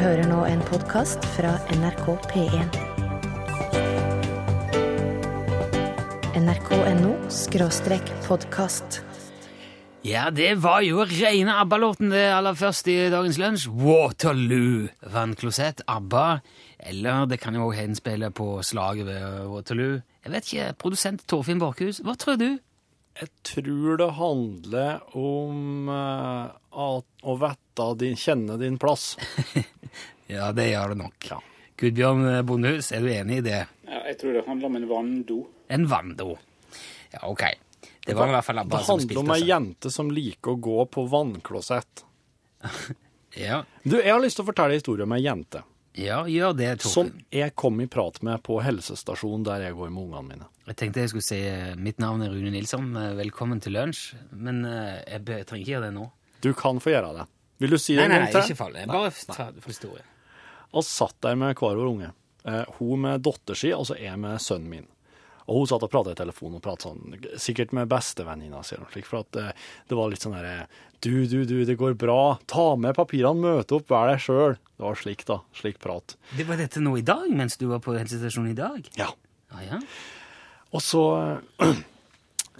hører nå en podkast fra NRK P1. nrk.no skråstrek podkast. Ja, det var jo reine ABBA-låten det aller først i dagens lunsj. Waterloo. Van Closet, ABBA. Eller det kan jo også henspille på slaget ved Waterloo. Jeg vet ikke, Produsent Torfinn Borchhus, hva tror du? Jeg tror det handler om eh, å vette din, kjenne din plass. Ja, det gjør det nok. Ja. Gudbjørn Bondehus, er du enig i det? Ja, jeg tror det handler om en vanndo. En vanndo. Ja, ok. Det var i hvert fall ABBA Det handler om spilte ei jente som liker å gå på vannklosett. Ja, Du, jeg har lyst til å fortelle en historie om ei jente ja, gjør det, som jeg kom i prat med på helsestasjonen der jeg går med ungene mine. Jeg tenkte jeg skulle si eh, mitt navn er Rune Nilsson. eh, Velkommen til lunsj. Men eh, jeg, jeg trenger ikke gjøre det nå. Du kan få gjøre det. Vil du si Nei, det en nei, til? nei, ikke fall. Bare ta det for historien. Og satt der med hver vår unge. Hun med datter si, og så jeg med sønnen min. Og hun satt og pratet i telefonen og pratet sånn, sikkert med bestevenninna si, for at det var litt sånn derre Du, du, du, det går bra. Ta med papirene, møte opp, vær deg sjøl. Det var slik, da. Slik prat. Det var dette nå i dag, mens du var på helsestasjonen i dag? Ja. Ah, ja. Og så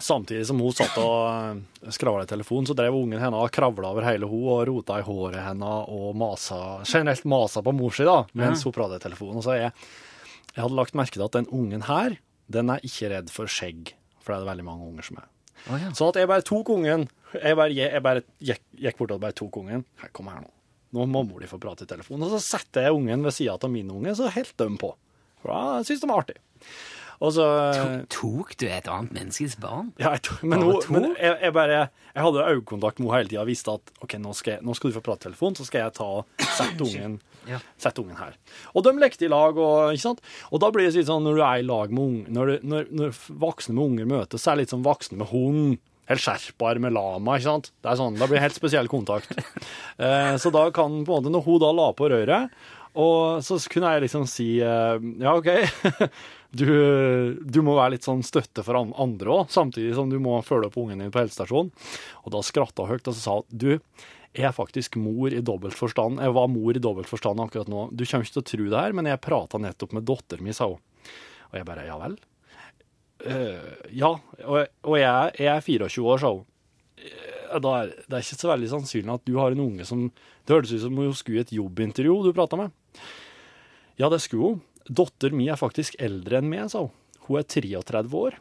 Samtidig som hun satt og skravla i telefonen, så drev ungen henne og kravla over hele henne og rota i håret henne og masa, generelt masa på mor si da, mens hun pratet i telefonen. Og så jeg, jeg hadde lagt merke til at den ungen her, den er ikke redd for skjegg, for det er det veldig mange unger som er. Å, ja. Sånn at jeg bare tok ungen, jeg bare, jeg bare gikk, gikk bort og bare tok ungen. Her, kom her nå. Nå må mor di få prate i telefonen. Og så setter jeg ungen ved sida av min unge, så helt de på. For da syntes de var artig. Og så Tok du et annet menneskes barn? ja, jeg, tok, men, hun, men jeg, jeg bare Jeg hadde øyekontakt med henne hele tida og visste at OK, nå skal, jeg, nå skal du få prate i telefon, så skal jeg ta og sette ungen, Ja. sette ungen her. Og de lekte i lag, og, ikke sant? og da blir det litt sånn når du er i lag med unge, når, du- når, når voksne med unger møtes, så er det litt som voksne med hund. Eller sherpaer med lama, ikke sant? Det er sånn, Da blir det helt spesiell kontakt. Eh, så da kan på en måte, når hun da la på røret, og så kunne jeg liksom si eh, ja, OK, du, du må være litt sånn støtte for andre òg, samtidig som du må følge opp ungen din på helsestasjonen. Og da skratta hun høyt og så sa hun, du, jeg er faktisk mor i dobbelt forstand. Jeg var mor i dobbelt forstand akkurat nå. Du kommer ikke til å tro det her, men jeg prata nettopp med datteren min, sa hun. Og jeg bare ja vel? «Eh, ja, og, jeg, jeg er 24 år, sa hun. Eh, Da er, det er ikke så veldig sannsynlig at du har en unge som Det hørtes ut som hun skulle i et jobbintervju du prata med. Ja, det skulle hun. Datteren min er faktisk eldre enn meg, sa hun. Hun er 33 år.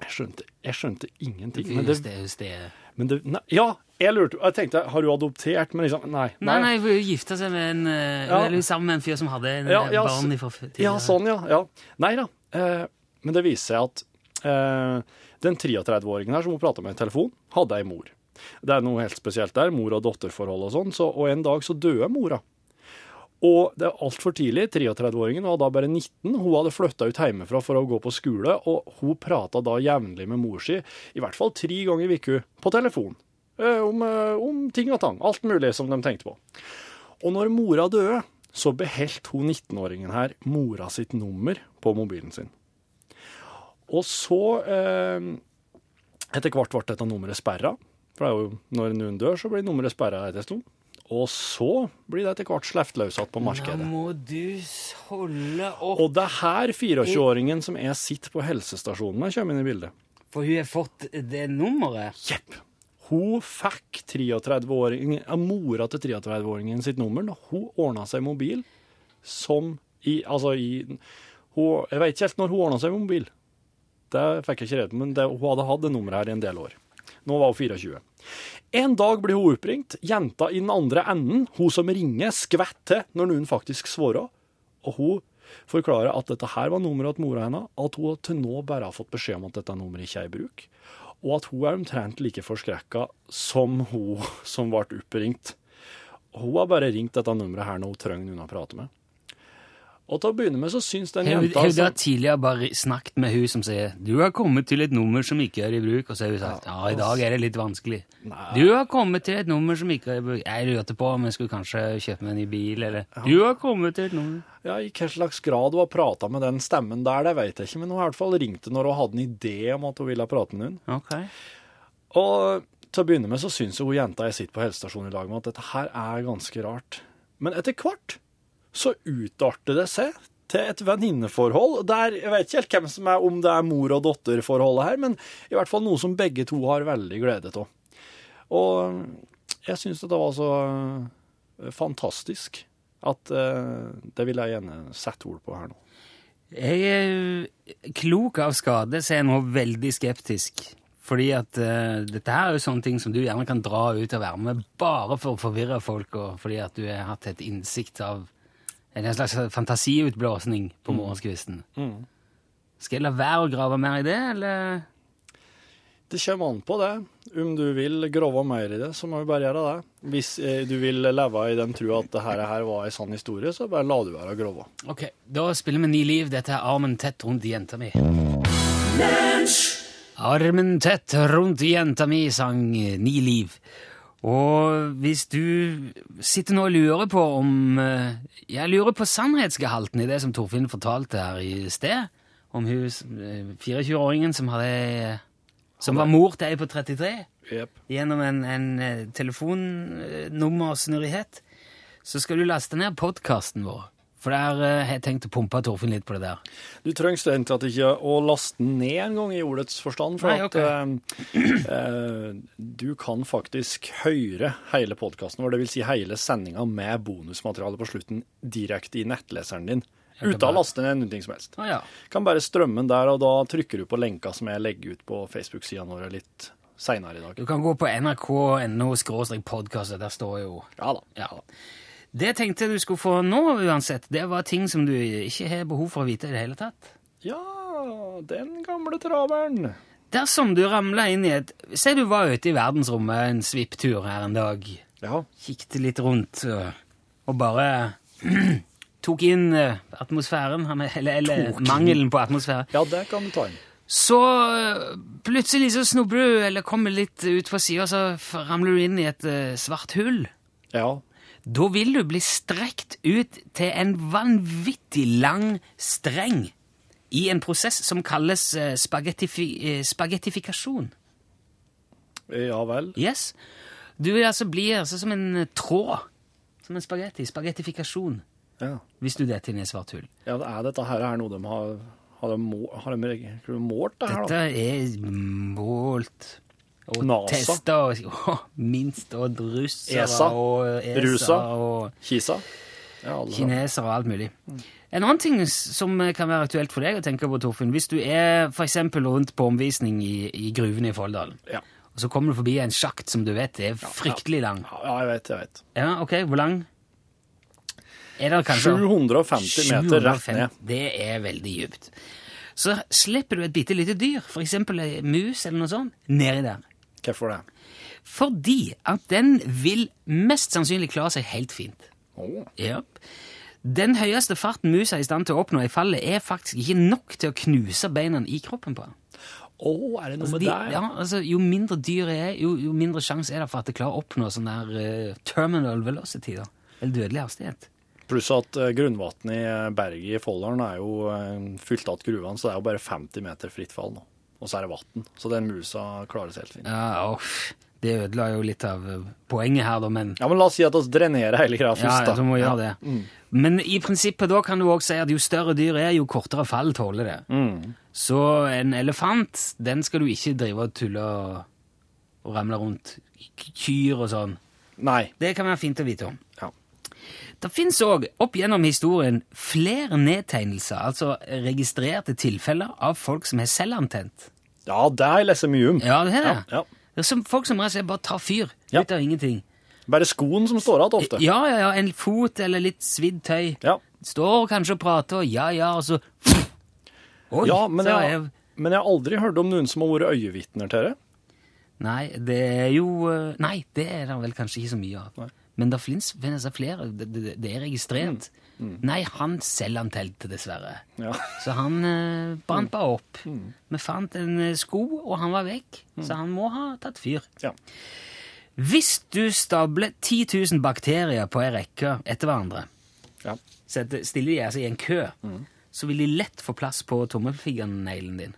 Jeg skjønte, jeg skjønte ingenting. Men det, det, men det nei, Ja, jeg lurte Jeg tenkte, har du adoptert? Men liksom, nei. Nei, nei, hun gifta seg med en eh, Ja. Sammen med en fyr som hadde en, Ja, ja, barn så- fra f- Ja, sånn, ja. ja. Nei da. Eh, men det viser seg at eh, den 33-åringen her som hun prata med i telefon, hadde ei mor. Det er noe helt spesielt der, mor- og datterforhold og sånn, så, og en dag så døde mora. Og det er altfor tidlig. 33-åringen var da bare 19. Hun hadde flytta ut hjemmefra for å gå på skole, og hun prata da jevnlig med mor si, i hvert fall tre ganger i uka, på telefon. Eh, om, eh, om ting og tang. Alt mulig som de tenkte på. Og når mora døde, så beholdt hun 19-åringen her mora sitt nummer på mobilen sin. Og så eh, Etter hvert ble dette nummeret sperra. For det er jo, når noen dør, så blir nummeret sperra etter en stund. Og så blir det etter hvert sluppet løs igjen på Nå må du holde opp, Og det er her 24-åringen som jeg sitter på helsestasjonen med, kommer inn i bildet. for hun har fått det nummeret. Jepp. Hun fikk 33-åringen, mora til 33-åringen sitt nummer da hun ordna seg mobil som i Altså i hun, Jeg vet ikke helt når hun ordna seg mobil. Det fikk jeg ikke redd men det, hun hadde hatt det nummeret her i en del år. Nå var hun 24. En dag blir hun oppringt. Jenta i den andre enden, hun som ringer, skvetter når noen faktisk svarer. Og hun forklarer at dette her var nummeret til mora hennes, at hun til nå bare har fått beskjed om at dette nummeret ikke er i bruk, og at hun er omtrent like forskrekka som hun som ble oppringt. Hun har bare ringt dette nummeret her når hun trenger noen å prate med. Og til å begynne med så syns den jenta har du tidligere bare snakket med hun som sier 'du har kommet til et nummer som ikke er i bruk', og så har hun sagt 'ja, i dag er det litt vanskelig'. Nei. 'Du har kommet til et nummer som ikke er i bruk'. Jeg lurte på om jeg skulle kanskje kjøpe meg en ny bil, eller 'Du har kommet til et nummer'. Ja, I hvilken slags grad hun har prata med den stemmen der, det vet jeg ikke, men hun har i hvert fall ringt når hun hadde en idé om at hun ville prate med noen. Ok. Og til å begynne med så syns hun jenta jeg sitter på helsestasjonen i lag med, at dette her er ganske rart. Men etter hvert så utarter det seg til et venninneforhold. Der, jeg vet ikke helt hvem som er, om det er mor- og datterforholdet her, men i hvert fall noe som begge to har veldig glede av. Og jeg syns dette var så eh, fantastisk at uh, det vil jeg gjerne sette ord på her nå. Jeg er klok av skade, så er jeg nå veldig skeptisk. Fordi at uh, dette her er jo sånne ting som du gjerne kan dra ut og være med bare for å forvirre folk, og fordi at du har hatt et innsikt av en slags fantasiutblåsning på morgenskvisten. Skal jeg la være å grave mer i det, eller? Det kommer an på det. Om du vil grove mer i det, så må vi bare gjøre det. Hvis eh, du vil leve i den trua at det her, var en sann historie, så bare la du være å grove. Ok, da spiller vi Ni liv. Dette er Armen tett rundt jenta mi. Armen tett rundt jenta mi sang Ni liv. Og hvis du sitter nå og lurer på om eh, Jeg lurer på sannhetsgehalten i det som Torfinn fortalte her i sted, om hun eh, 24-åringen som Som var mor til ei på 33 yep. gjennom en, en eh, telefonnummersnurrighet, så skal du laste ned podkasten vår. For der eh, har jeg tenkt å pumpe Torfinn litt på det der. Du trenger strengt tatt ikke å laste den ned en gang i ordets forstand, for Nei, at eh, eh, du kan faktisk høre hele podkasten vår, det vil si hele sendinga med bonusmateriale på slutten direkte i nettleseren din. Uten å laste ned noe som helst. Ah, ja. Kan bare strømme den der, og da trykker du på lenka som jeg legger ut på Facebook-sidene våre litt seinere i dag. Du kan gå på nrk.no podkast, der står jo Ja da. Ja. Det jeg tenkte du skulle få nå, uansett, det var ting som du ikke har behov for å vite i det hele tatt. Ja, den gamle traveren. Dersom du ramla inn i et Si du var ute i verdensrommet en svipptur her en dag. Ja. Kikket litt rundt og bare tok inn øh, atmosfæren, er- eller, eller mangelen på atmosfære. ja, det kan du ta inn. Så øh, plutselig så snubler du, eller kommer litt ut på sida, så ramler du inn i et øh, svart hull. Ja. Da vil du bli strekt ut til en vanvittig lang streng i en prosess som kalles eh, spagettifi eh, spagettifikasjon. Ja vel. Yes. Du vil altså bli altså som en eh, tråd. Som en spagetti. Spagettifikasjon. Ja. Hvis du detter inn i et svart hull. ja, er dette her er noe de har Har de, målt, det her, Dette er målt og NASA. testa og å, minst og russere ESA. og ESA Rusa. og Kisa? Ja, kinesere og alt mulig. En annen ting som kan være aktuelt for deg å tenke på, Torfinn, hvis du er for eksempel rundt på omvisning i, i gruvene i Folldal, Ja. og så kommer du forbi en sjakt som du vet er fryktelig lang. ja, jeg vet, jeg vet. Ja, ok, hvor lang? Er det kanskje 750 meter rett ned. Det er veldig djupt. Så slipper du et bitte lite dyr, for eksempel mus eller noe sånt, nedi der. Hvorfor det? Fordi at den vil mest sannsynlig klare seg helt fint. Oh. Ja. Den høyeste farten musa er i stand til å oppnå i fallet, er faktisk ikke nok til å knuse beina i kroppen på den. Å, er det noe Altså, med de, deg? ja, altså, jo mindre dyret er, jo, jo mindre sjanse er det for at det klarer å oppnå sånn der uh, terminal velocity, da. Eller dødelig hastighet. Pluss at uh, grunnvannet i eh, berget i Folldalen er jo uh, fylt av gruvene, så det er jo bare 50 meter fritt fall nå. Og så er det vann. Så den musa klarer seg helt fint. Ja, uff. Det ødela jo litt av eh, poenget her, da, men Ja, men la oss si at vi drenerer hele greia først, først, ja, da. så må vi gjøre det. Mm. Men i prinsippet da kan du også si at jo større dyr er, jo kortere fall tåler det. Mm. Så en elefant, den skal du ikke drive og tulle og, og ramle rundt. Kyr og sånn. Nei. Det kan være fint å vite om. Det fins òg opp gjennom historien flere nedtegnelser, altså registrerte tilfeller av folk som er selvantent. ja, det har jeg lest mye om. Ja, det er det. Ja, ja. Det er som folk som rett og slett bare tar fyr Ja. ut av ingenting. Bare skoen som står igjen ofte. Ja, ja, ja, en fot eller litt svidd tøy. Ja. Står kanskje og prater, og ja, ja, og så Oi, Ja, men så jeg, men jeg har aldri hørt om noen som har vært øyevitner til det. Nei, det er jo eh, Nei, det er det vel kanskje ikke så mye av. Nei. Men det det flere. Det, det, det er registrert. Nei, han selv han telte, dessverre. Ja. Så han eh, brant bare opp. Vi fant en eh, sko, og han var vekk. Så han må ha tatt fyr. Ja. Hvis du stabler 10 000 bakterier på ei rekke etter hverandre, Ja. setter, stiller de altså i en kø, så vil de lett få plass på tommelfingerneglen din.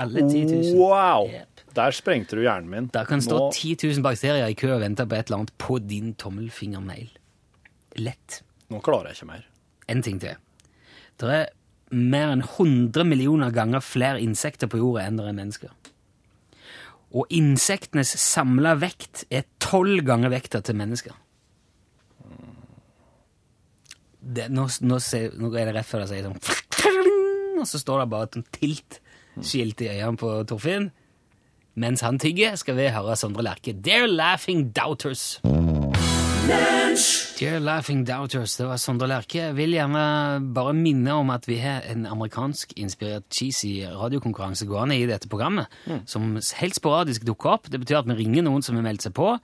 Alle 10 000. Wow! Jep. Der sprengte du hjernen min. Der kan stå Nå- 10 000 bakterier i kø og vente på et eller annet på din tommelfingernegl. lett. Nå klarer jeg ikke mer. En ting til. Det er mer enn 100 millioner ganger flere insekter på jorda enn det er mennesker. Og insektenes samla vekt er tolv ganger vekta til mennesker. Det, nå, nå, ser, nå er det rett før det sier sånn Og så står det bare et tilt-skilt i øynene på Torfinn. Mens han tigger, skal vi høre Sondre Lerche. Dear Laughing Doubters. Dear Laughing Doubters, det var Sondre Lerche. Jeg vil gjerne bare minne om at vi har en amerikansk-inspirert cheesy radiokonkurranse gående i dette programmet, som helt sporadisk dukker opp. Det betyr at vi ringer noen som har meldt seg på,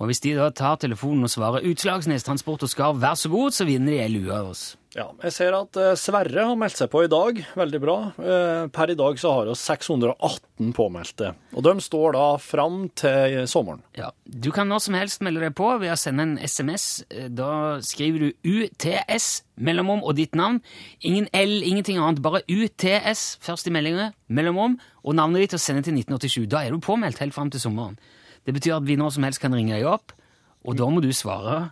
og hvis de da tar telefonen og svarer 'Utslagsnes Transport og Skarv, vær så god', så vinner de ei lue av oss. Ja, jeg ser at eh, Sverre har meldt seg på i dag. Veldig bra. Eh, Per i dag så har vi 618 påmeldte. Og de står da fram til sommeren. Ja, Du kan når som helst melde deg på ved å sende en SMS. Eh, Da skriver du UTS, mellomom og ditt navn. Ingen L, ingenting annet. Bare UTS først i meldinga, mellomom, og navnet ditt og sende til 1987. Da er du påmeldt helt fram til sommeren. Det betyr at vi når som helst kan ringe deg opp, og da må du svare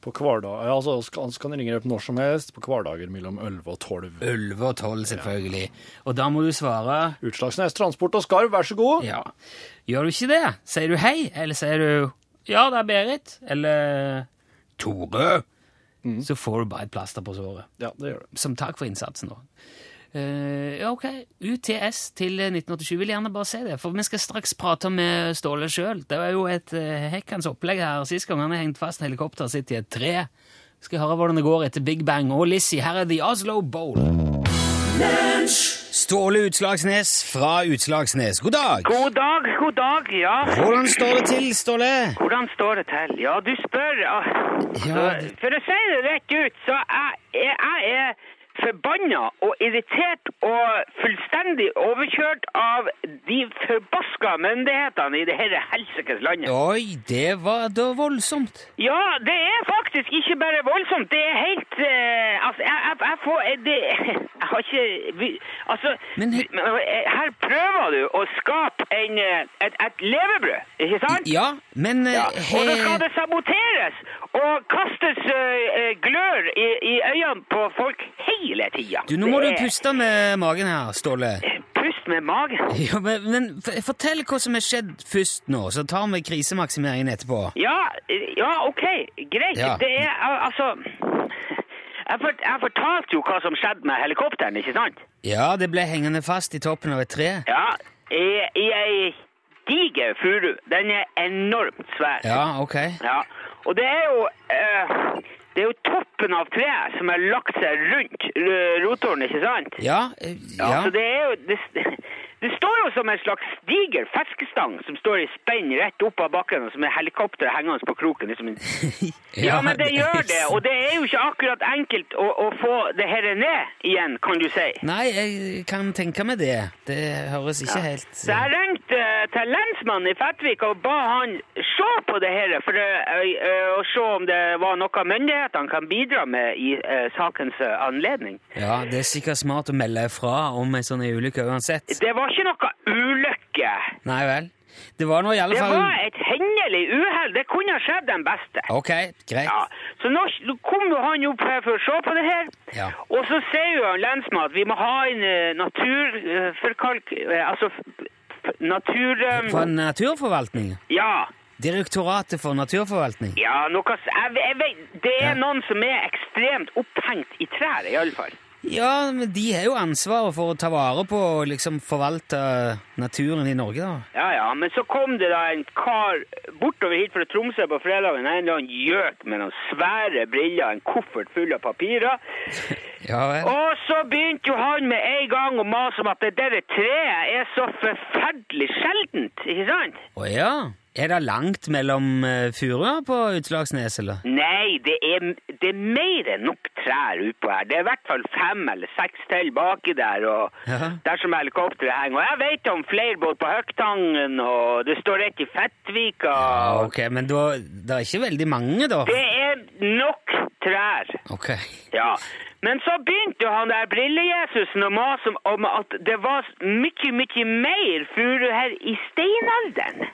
På hverdag, ja, altså Han kan ringe deg opp når som helst på hverdager mellom 11 og 12. 11 og 12, selvfølgelig. Og da må du svare Utslagsnes Transport og Skarv, vær så god. Ja. Gjør du ikke det, sier du hei, eller sier du ja, det er Berit, eller Tore, så får du bare et plaster på såret. Ja, det gjør det. Som takk for innsatsen, da. Eh, ja, ok. UTS til 1987. Vil gjerne bare se det, for vi skal straks prate med Ståle sjøl. Det var jo et uh, hekkende opplegg her sist gang. Han har hengt fast helikopteret sitt i et tre. Skal høre hvordan det går etter Big Bang og Lizzie. Her er The Oslo Bowl. Ståle Utslagsnes fra Utslagsnes. God dag! God dag, god dag, ja. Hvordan står det til, Ståle? Hvordan står det til? Ja, du spør. Ja. Ja, det- For å si det rett ut, så jeg, jeg, jeg forbanna og irritert og fullstendig overkjørt av de forbaska myndighetene i det hele helsikes landet. Oi, det var da voldsomt. Ja, det er faktisk ikke bare voldsomt. Det er helt eh, Altså, jeg, jeg, jeg får eh, det, Jeg har ikke Altså, Men her, eh, her prøver du å skape en, eh, et, et levebrød, ikke sant? Ja, men Ja, og da skal det saboteres og kastes øh, glør i, i øynene på folk hele tida. Du, nå må du puste med magen her, Ståle. Pust med magen. Ja, men, men fortell hva som er skjedd først nå, så tar vi krisemaksimeringen etterpå. Ja, øh, ja, OK, greit. Ja. Det er altså jeg, fort, jeg fortalte jo hva som skjedde med helikopteren, ikke sant? Ja, det ble hengende fast i toppen av et tre. Ja, i, ei diger furu. Den er enormt svær. Ja, ok. Ja, og det er jo øh, det er jo toppen av treet som har lagt seg rundt øh, rotoren, ikke sant? Ja, eh, Ja, ja. så det er jo det, det står jo som en slags diger fiskestang som står i spenn rett opp av bakken, og som er helikopteret hengende på kroken. Liksom. Ja, men det gjør det, og det er jo ikke akkurat enkelt å, å få det her ned igjen, kan du si. Nei, jeg kan tenke meg det. Det høres ikke helt Så jeg ringte uh, til lensmannen i Fettvik og ba han se på det her for å, uh, å se om det var noe myndighetene kan bidra med i sakens anledning. Ja, det er sikkert smart å melde fra om ei sånn ulykke uansett. Det var ikke noe ulykke. Nei vel. Det var nå i alle Det var et hendelig uhell. Det kunne ha skjedd den beste. Ok, greit. Ja, Så nå kom jo han opp her for å se på det her. Ja. Og så sier jo han lensmann at vi må ha en uh, naturforkalk... eh, altså f- f- natur... For Naturforvaltning? ja. Direktoratet for naturforvaltning? Ja, noe jeg, jeg vet, Det er Ja. noen som er ekstremt opphengt i trær, i alle fall. Ja, men de har jo ansvaret for å ta vare på og liksom forvalte naturen i Norge, da. Ja, ja, men så kom det da en kar bortover hit fra Tromsø på fredagen, en eller annen gjøk med noen svære briller, en koffert full av papirer. Ja vel. Og så begynte jo han med en gang å mase om at det der treet er så forferdelig sjeldent, ikke sant? Å ja. Er det langt mellom uh, furuer på Utslagsnes, eller? Nei, det er, det er mer enn nok trær utpå her. Det er i hvert fall fem eller seks til baki der, og Ja. der som helikopteret henger. Og jeg vet om flere både på Høgtangen, og det står et i Fettvika. Ja, ok, men da, det er ikke veldig mange, da? Det er nok trær. Ok. Ja, men så begynte jo han der Brille-Jesusen å mase om at det var mye, mye mer furu her i steinalderen.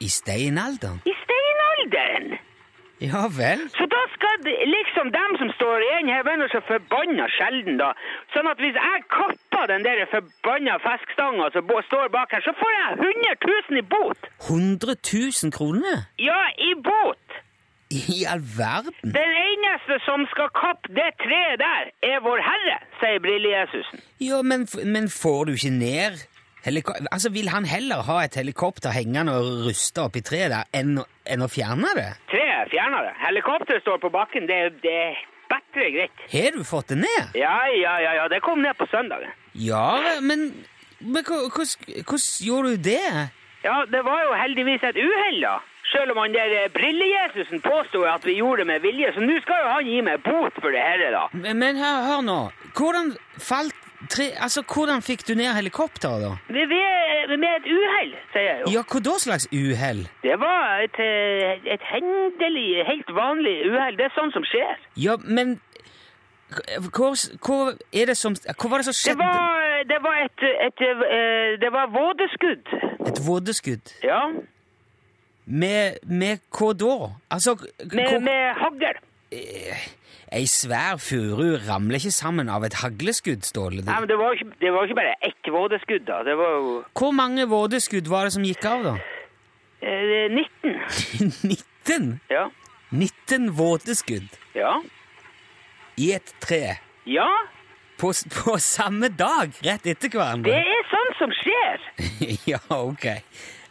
I steinalderen? I steinalderen! Ja vel? Så da skal det, liksom dem som står igjen her, være så forbanna sjelden, da. Sånn at hvis jeg kapper den der forbanna fiskestanga som står bak her, så får jeg 100 000 i bot. 100 000 kroner? Ja, i bot. I all verden? Den eneste som skal kappe det treet der, er Vår Herre, sier Brille-Jesusen. Ja, men, men får du ikke ned heliko Altså, Vil han heller ha et helikopter hengende og ruste oppi treet der enn, enn å fjerne det? Treet fjerner det. Helikopteret står på bakken. Det, det er bedre greit. Har du fått det ned? Ja, ja, ja, ja. Det kom ned på søndag. Ja, men, men hvordan gjorde du det? Ja, det var jo heldigvis et uhell, da. Selv om han der eh, Brille-Jesusen påstod at vi gjorde det med vilje, så nå skal jo han gi meg bot for det her, da. Men, men hør, hør nå. Hvordan falt tre... Altså, hvordan fikk du ned helikopteret, da? Ved, vi, er med et uhell, sier jeg jo. Ja, hva da slags uhell? Det var et, eh, et hendelig, helt vanlig uhell. Det er sånn som skjer. Ja, men hva, hva er det som Hva var det som Det skjedde? var, det var et, et, et Det var vådeskudd. Et vådeskudd? Ja. Med, med hva da? Altså Med, med hagl. Ei svær furu ramler ikke sammen av et hagleskudd, Ståle. Nei, men det var, ikke, det var ikke bare ett vådeskudd, da. Det var jo Hvor mange vådeskudd var det som gikk av, da? eh, 19. 19? Ja. 19 vådeskudd Ja. i et tre. Ja. På, på samme dag, rett etter hverandre? Det er sånn som skjer. ja, ok.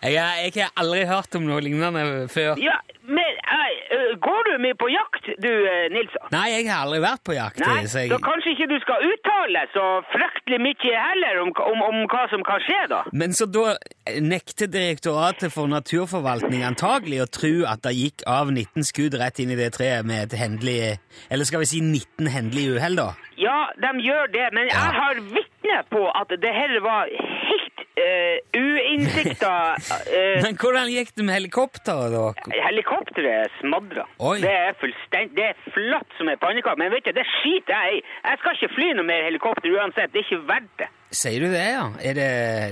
Jeg, jeg har aldri hørt om noe lignende før. Ja, men eh, går du mye på jakt, du, Nilsson? Nei, jeg har aldri vært på jakt. Nei, jeg... Da kanskje ikke du skal uttale så fryktelig mye heller om, om, om hva som kan skje, da. Men så da nekter Direktoratet for naturforvaltning antagelig å tro at det gikk av 19 skudd rett inn i det treet med et hendelig Eller skal vi si 19 hendelige uhell, da? Ja, de gjør det, men Ja. jeg har vitne på at det her var helt uh, uinnsikta uh, Men hvordan gikk det med helikopteret, da? Helikopteret smadra. Det er fullstendig Det er flatt som en pannekake. Men vet du, det skiter jeg i. Jeg skal ikke fly noe mer helikopter uansett. Det er ikke verdt det. Sier du det, ja? Er det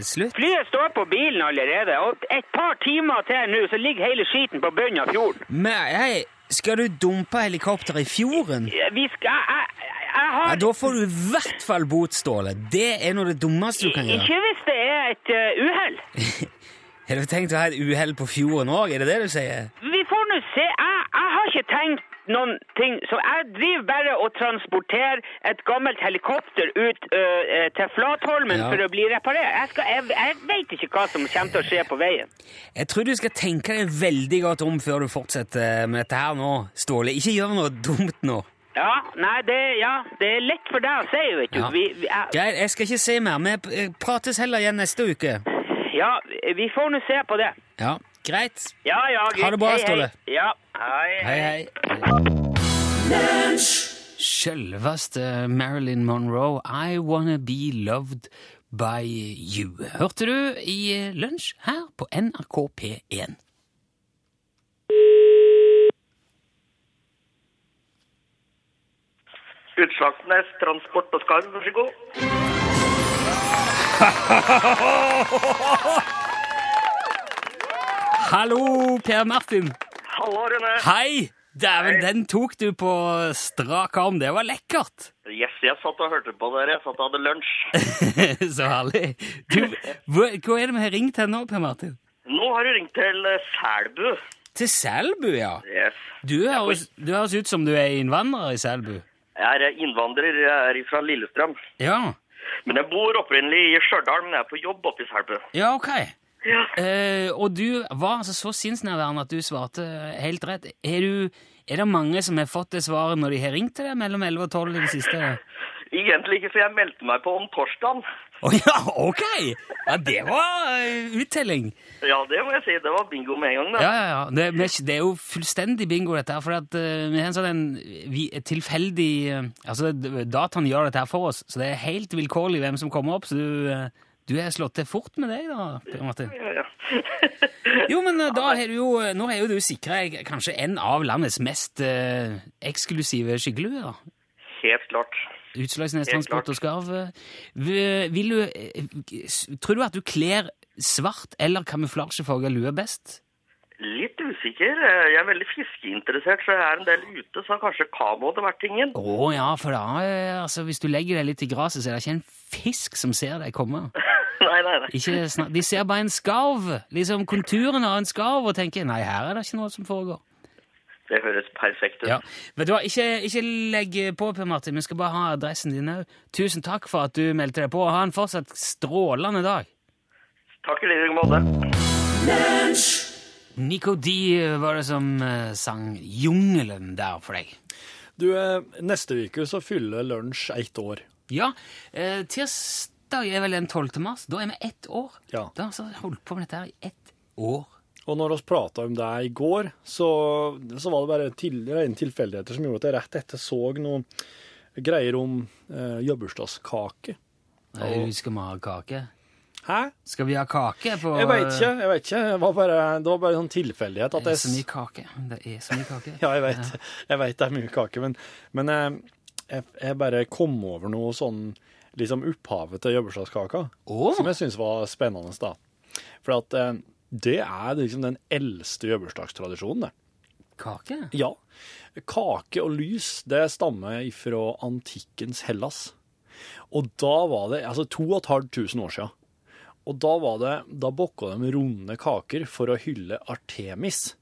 slutt? Flyet står på bilen allerede, og et par timer til nå, så ligger hele skiten på bunnen av fjorden. Men hei, skal du dumpe helikopteret i fjorden? Vi skal Jeg, jeg, har... Ja, Da får du i hvert fall bot, Ståle. Det er noe av det dummeste du kan gjøre. Ikke hvis det er et uh, uhell. Har du tenkt å ha et uhell på fjorden òg? Er det det du sier? Vi får nå se. Jeg, jeg har ikke tenkt noen ting. Så jeg driver bare og transporterer et gammelt helikopter ut ø, til Flatholmen Ja. for å bli reparert. Jeg, skal, jeg, jeg vet ikke hva som kommer til å skje på veien. Jeg tror du skal tenke deg veldig godt om før du fortsetter med dette her nå, Ståle. Ikke gjør noe dumt nå. Ja, nei, det, ja, det er lett for deg å si, vet du. Ja. Vi, vi, jeg, Geir, jeg skal ikke si mer. Vi prates heller igjen neste uke. ja, vi får nå se på det. Ja, greit. Ja, ja, greit. Ha det bra, Hei, hei. Ståle. Ja, hei, Hei, hei. Selveste Marilyn Monroe, I wanna be loved by you. Hørte du i lunsj her på NRK P1. Utslagsnes Transport og Skarv, vær så god. Hallo, Per Martin. Hallo, Rune. Hei! Dæven, den tok du på strak arm. Det var lekkert. Yes, jeg satt og hørte på dere. Jeg satt og hadde lunsj. Så herlig. Du, hva, hva er det vi har ringt til nå, Per Martin? Nå har du ringt til eh, Selbu. Til Selbu, ja. Yes. Du høres, du høres ut som du er innvandrer i Selbu. Jeg er innvandrer. Jeg er fra Lillestrøm. Ja, Men jeg bor opprinnelig i Stjørdal, men jeg er på jobb oppe i Selbu. ja ok. Ja. Eh, og du var altså så sinnsnærværende at du svarte helt rett. Er, du, er det mange som har fått det svaret når de har ringt til deg mellom 11 og 12 i det siste? Egentlig ikke, for jeg meldte meg på om torsdagen. Å ja, ok! Ja, det var uh, uttelling. Ja, det må jeg si. Det var bingo med en gang, da. Ja, ja, ja. Det, men det er jo fullstendig bingo, dette her. For at, uh, vi har en sånn vi, tilfeldig uh, Altså, dataen gjør dette her for oss, så det er helt vilkårlig hvem som kommer opp. Så du, eh, du har slått til fort med deg, da, Per Martin. Ja, ja. Jo, men eh, da har du jo, nå har jo du sikra kanskje en av landets mest eh, eksklusive skyggeluer. Helt klart. Utslagsnes Transport og Skarv. Vil du eh, Tror du at du kler svart eller kamuflasjefarga lue best? Litt usikker. Jeg er veldig fiskeinteressert, så jeg er en del ute, så kanskje kano hadde vært tingen. Å ja, for da, eh, altså, hvis du legger deg litt i gresset, så er det ikke en fisk som ser deg komme. nei, nei, nei. Ikke snak, de ser bare en skarv, liksom konturen av en skarv, og tenker nei, her er det ikke noe som foregår. Det høres perfekt ut. Ja. Men du ikke, ikke legg på, Per Martin, vi skal bare ha adressen din òg. Tusen takk for at du meldte deg på, ha en fortsatt strålende dag. Takk i like måte. Nico D var det som eh, sang Jungelen der for deg. Du, eh, neste uke så fyller lunsj ett år. Ja, eh, tirsdag er vel den 12. mars. Da er vi ett år. Ja. Da har vi holdt på med dette her i ett år. Og når vi prata om det i går, så, så var det bare til, rene tilfeldigheter som gjorde at jeg rett etter så noen greier om eh, jobbursdagskake. Jeg husker vi har kake. Hæ? Skal vi ha kake på Jeg veit ikke. jeg vet ikke. Det var bare, det var bare en sånn tilfeldighet at Det er så mye kake. Det er så mye kake. Ja, jeg vet, ja. det er mye kake, men, men jeg, jeg, jeg bare kom over noe sånn liksom opphavet til jobbursdagskaka, oh. som jeg syns var spennende. da. For at eh, det er liksom den eldste jobbursdagstradisjonen, det. Kake? Ja. Kake og lys, det stammer fra antikkens Hellas. Og da var det altså 2500 år siden. Og da var det, da bokka de runde kaker for å hylle Artemis.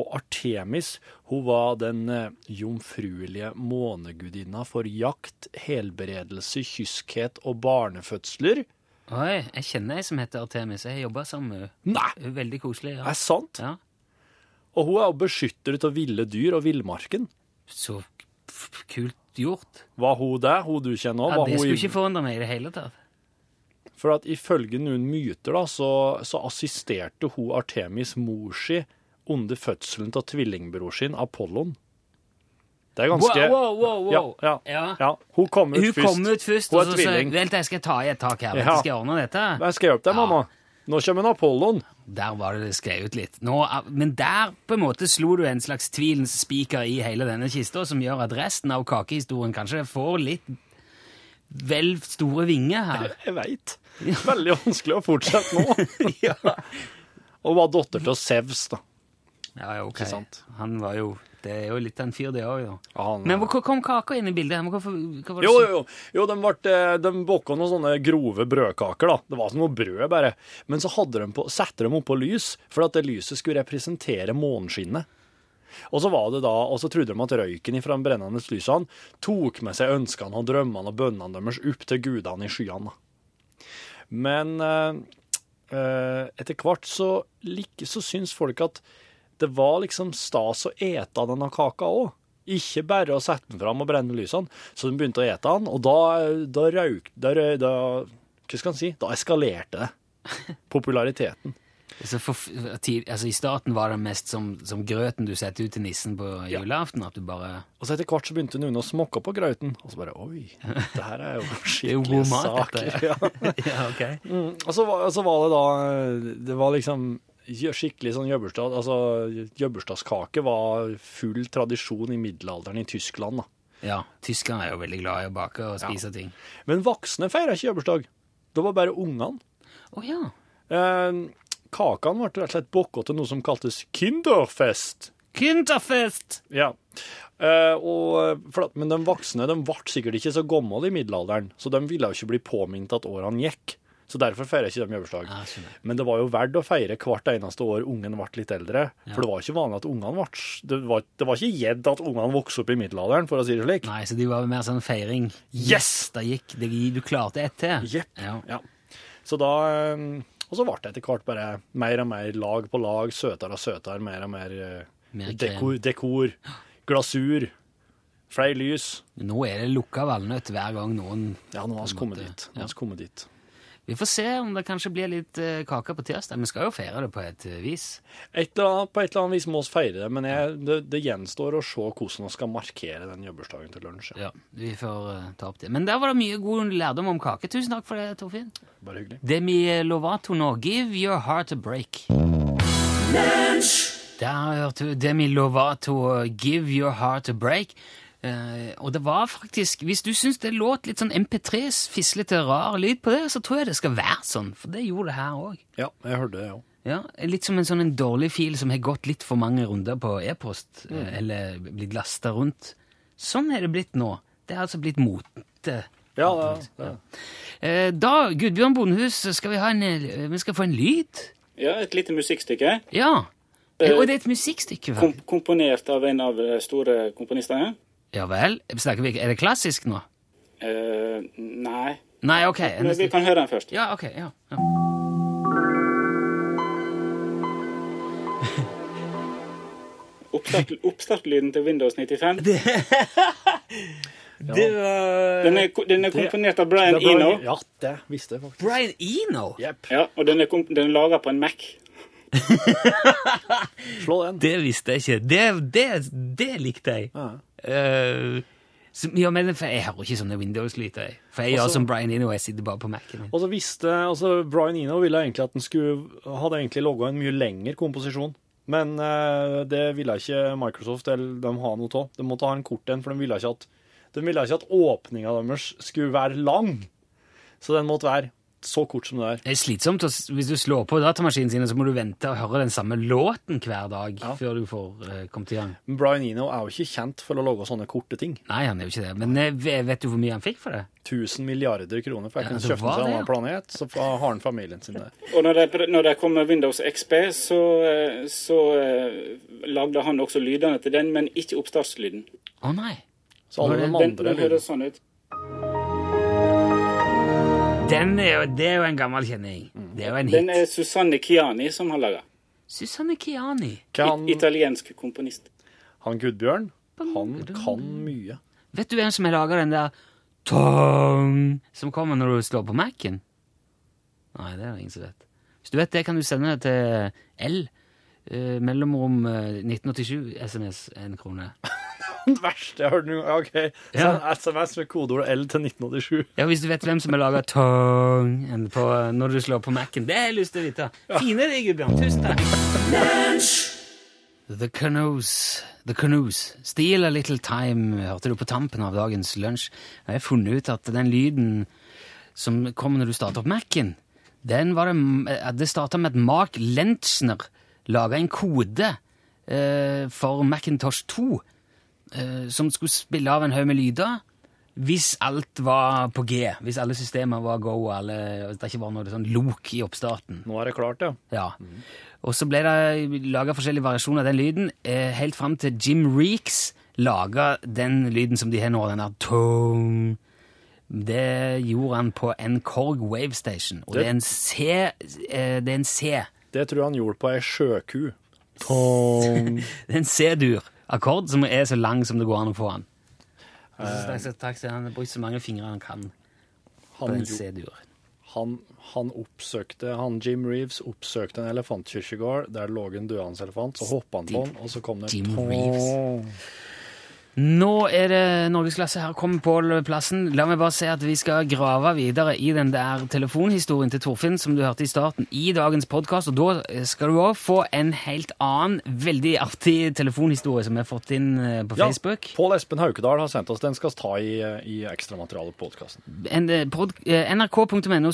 Og Artemis hun var den eh, jomfruelige månegudinna for jakt, helberedelse, kyskhet og barnefødsler. Oi, jeg kjenner ei som heter Artemis. Jeg har jobba sammen med henne. Er Veldig koselig. er Ja. det sant? ja. Og hun er jo beskytter av ville dyr og villmarken. Så kult gjort. Var hun det? Hun du kjenner Ja, det skulle ikke forundre meg i det hele tatt. For at ifølge noen myter da, så, så assisterte hun Artemis mor si under fødselen av tvillingbror sin, Apollon. Det er ganske Wow, wow, wow, wow. Ja, ja, Ja. Hun kom ut Hun først. kom ut først, Hun og er så sa tvilling. Vent, jeg skal ta i et tak her. Vet Ja. Skal jeg ordne dette? Jeg skal hjelpe deg, mamma. Nå kommer en Apollon. Der var det skrevet litt. Nå, men der på en måte slo du en slags tvilens spiker i hele denne kista, som gjør at resten av kakehistorien kanskje får litt vel store vinger her. Jeg veit. Veldig vanskelig å fortsette nå. ja. Og var datter til Sevs, da. Ja, ja, ok. Ikke sant? Han var jo Det er jo litt en fyr, det òg. Ja, han- Men hvor kom kaka inn i bildet? her? Hvorfor, hva var det Jo, jo, jo. jo de, ble, eh, de bokka noen sånne grove brødkaker, da. Det var som noe brød, bare. Men så hadde de på, satte de oppå lys, for at det lyset skulle representere måneskinnet. Og så var det da, og så trodde de at røyken fra de brennende lysene tok med seg ønskene og drømmene og bønnene deres opp til gudene i skyene. Men eh, etter hvert så, like, så syns folk at det var liksom stas å ete denne kaka òg. Ikke bare å sette den fram og brenne lysene. Så de begynte å ete den, og da, da røyk da, da, Hva skal en si? Da eskalerte det. Populariteten. Så for, altså I starten var det mest som, som grøten du setter ut til nissen på Ja. At du bare Og så etter hvert så begynte noen å smokke på grøten, Og så bare Oi, det her er jo skikkelige saker. Ja. Ja, ok. Mm, og så var, så var det da Det var liksom skikkelig sånn jøbberstad, altså jøbberstadskake var full tradisjon i middelalderen i Tyskland. da. Ja, tyskerne er jo veldig glad i å bake og Ja. spise ting. Men voksne feira ikke jobbursdag. Det var bare ungene. Å ja. Eh, kakene ble rett og slett bokka til noe som kaltes kinderfest. Kinderfest! Ja. Eh, og, for men de voksne de ble sikkert ikke så gamle i middelalderen, så de ville jo ikke bli påminnet at årene gikk. Så derfor feirer jeg ikke de jobbursdag. Ja. Men det var jo verdt å feire hvert eneste år ungen ble litt eldre. For det var ikke vanlig at ungene ble Det var, det var ikke gjedd at ungene vokste opp i middelalderen, for å si det slik. Nei, så de var mer sånn feiring. Yes! Da gikk det, Du klarte ett til. Jepp. Ja. Ja. Så da eh, Og så ble det etter hvert bare mer og mer lag på lag, søtere og søtere, mer og mer, eh, Mer dekor, dekor, glasur, flere lys. Nå er det lukka valnøtt hver gang noen Ja, nå har vi kommet dit. dit. Nå ja. kommet dit. Vi får se om det kanskje blir litt eh, kake på tirsdag. Vi skal jo feire det på et eh, vis. Et eller annet, på et eller annet vis må vi feire det, men jeg, det, det gjenstår å se hvordan vi skal markere den jobbursdagen til lunsj. Ja, Vi får eh, ta opp det. Men der var det mye god lærdom om kake. Tusen takk for det, Torfinn. Bare hyggelig. Demi Lovato nå, 'Give Your Heart a Break'. Der hørte du Demi Lovato, 'Give Your Heart a Break'. Eh, og det var faktisk Hvis du syns det låt litt sånn MP3s fislete, rar lyd på det, så tror jeg det skal være sånn. For det gjorde det her òg. Ja, jeg hørte det, ja. Ja, Litt som en sånn en dårlig fil som har gått litt for mange runder på e-post, eh, eller blitt lasta rundt. Sånn er det blitt nå. Det er altså blitt mote. Ja, det, det. Eh, Da, Gudbjørn Bondehus, skal vi, ha en, vi skal få en lyd? Ja, et lite musikkstykke. Ja. Og det er et musikkstykke. Kom vel? komponert av en av de store komponistene. Ja vel? Snakker vi, er det klassisk nå? Uh, nei, Nei, ok. men vi kan høre den først. Ja, ok. ja. ja. Oppstart, oppstartlyden til Windows 95. Det var Den er, den er komponert av Brian Det Eno. Ja, det visste jeg faktisk. Brian Eno. Yep. Ja, og den er, den er laga på en Mac. Slå den. Det visste jeg ikke. Det, det, det likte jeg. Ja. Så, ja, men for jeg hører ikke sånne Windows-lyder. For jeg gjør som Brian Eno, jeg sitter bare på Mac-en min. Og så visste altså Brian Eno ville egentlig at den skulle hadde egentlig logga en mye lengre komposisjon. Men uh, det ville ikke Microsoft eller de ha noe av. De måtte ha en kort en, for de ville ikke at, de ville ikke at åpninga deres skulle være lang. Så den måtte være så kort som det er. Det er slitsomt. Hvis du slår på datamaskinen sin, så må du vente og høre den samme låten hver dag Ja. før du får uh, kommet i gang. Men Brian Eno er jo ikke kjent for å lage sånne korte ting. Nei, han er jo ikke det. Men eh, vet du hvor mye han fikk for det? 1000 milliarder kroner, for jeg Ja, kunne kjøpt til en annen ja. planet, så har han familien sin der. Og når det, når det kommer Windows XP, så, eh, så eh, lagde han også lydene til den, men ikke oppstartslyden. Å nei. Så alle de andre lydene. sånn ut. Den er jo, det er jo en gammel kjenning. Det er jo en Den er Susanne Chiani som har laga. Susanne Chiani. Kan, Italiensk komponist. han Gudbjørn, han kan mye. Vet du hvem som har laga den der tong som kommer når du slår på Mac-en? Nei, det er det ingen som vet. Hvis du vet det, kan du sende det til L. Eh, mellomrom eh, 1987 SMS en krone. Det verste jeg har hørt noen gang. OK, Ja. SMS med kodeord L til 1987. Ja, Hvis du vet hvem som har laga tong på, når du slår på Mac-en. Det har jeg lyst til å vite. Fine deg, Gudbjørn. Tusen takk. The Canoes. The Canoes. Steal a little time, hørte du på tampen av dagens lunsj. Jeg har funnet ut at den lyden som kommer når du starter opp Mac-en, den var det, eh, det starta med at Mark Lentzner laga en kode eh, for Macintosh 2 eh, som skulle spille av en haug med lyder hvis alt var på G. Hvis alle systemer var go, og alle, det ikke var noe sånn lok i oppstarten. Nå er det klart, ja. Ja. Og så ble det laga forskjellige variasjoner av den lyden, eh, helt fram til Jim Reeks laga den lyden som de har nå, den der tung Det gjorde han på en Korg Wave Station, og det er en C. Eh, det er en C. Det tror jeg han gjorde på ei sjøku. Tong. Det er en C-dur-akkord som er så lang som det går an å få den. Takk til Han har brukt så mange fingre han kan på Han, en C-dur. han, han oppsøkte han Jim Reeves oppsøkte en elefantkirkegård der det lå en døende elefant. Så hoppa han på den, og så kom det Jim. Reeves. Nå er det norgesklasse her. Kommer Pål plassen. La meg bare si at vi skal grave videre i den der telefonhistorien til Torfinn som du hørte i starten, i dagens podkast. Og da skal du òg få en helt annen, veldig artig telefonhistorie som vi har fått inn på på Ja, Facebook. Pål Espen Haukedal har sendt oss den. skal ta i, i ekstramaterialet på podkasten. Eh, pod, eh, nrk.no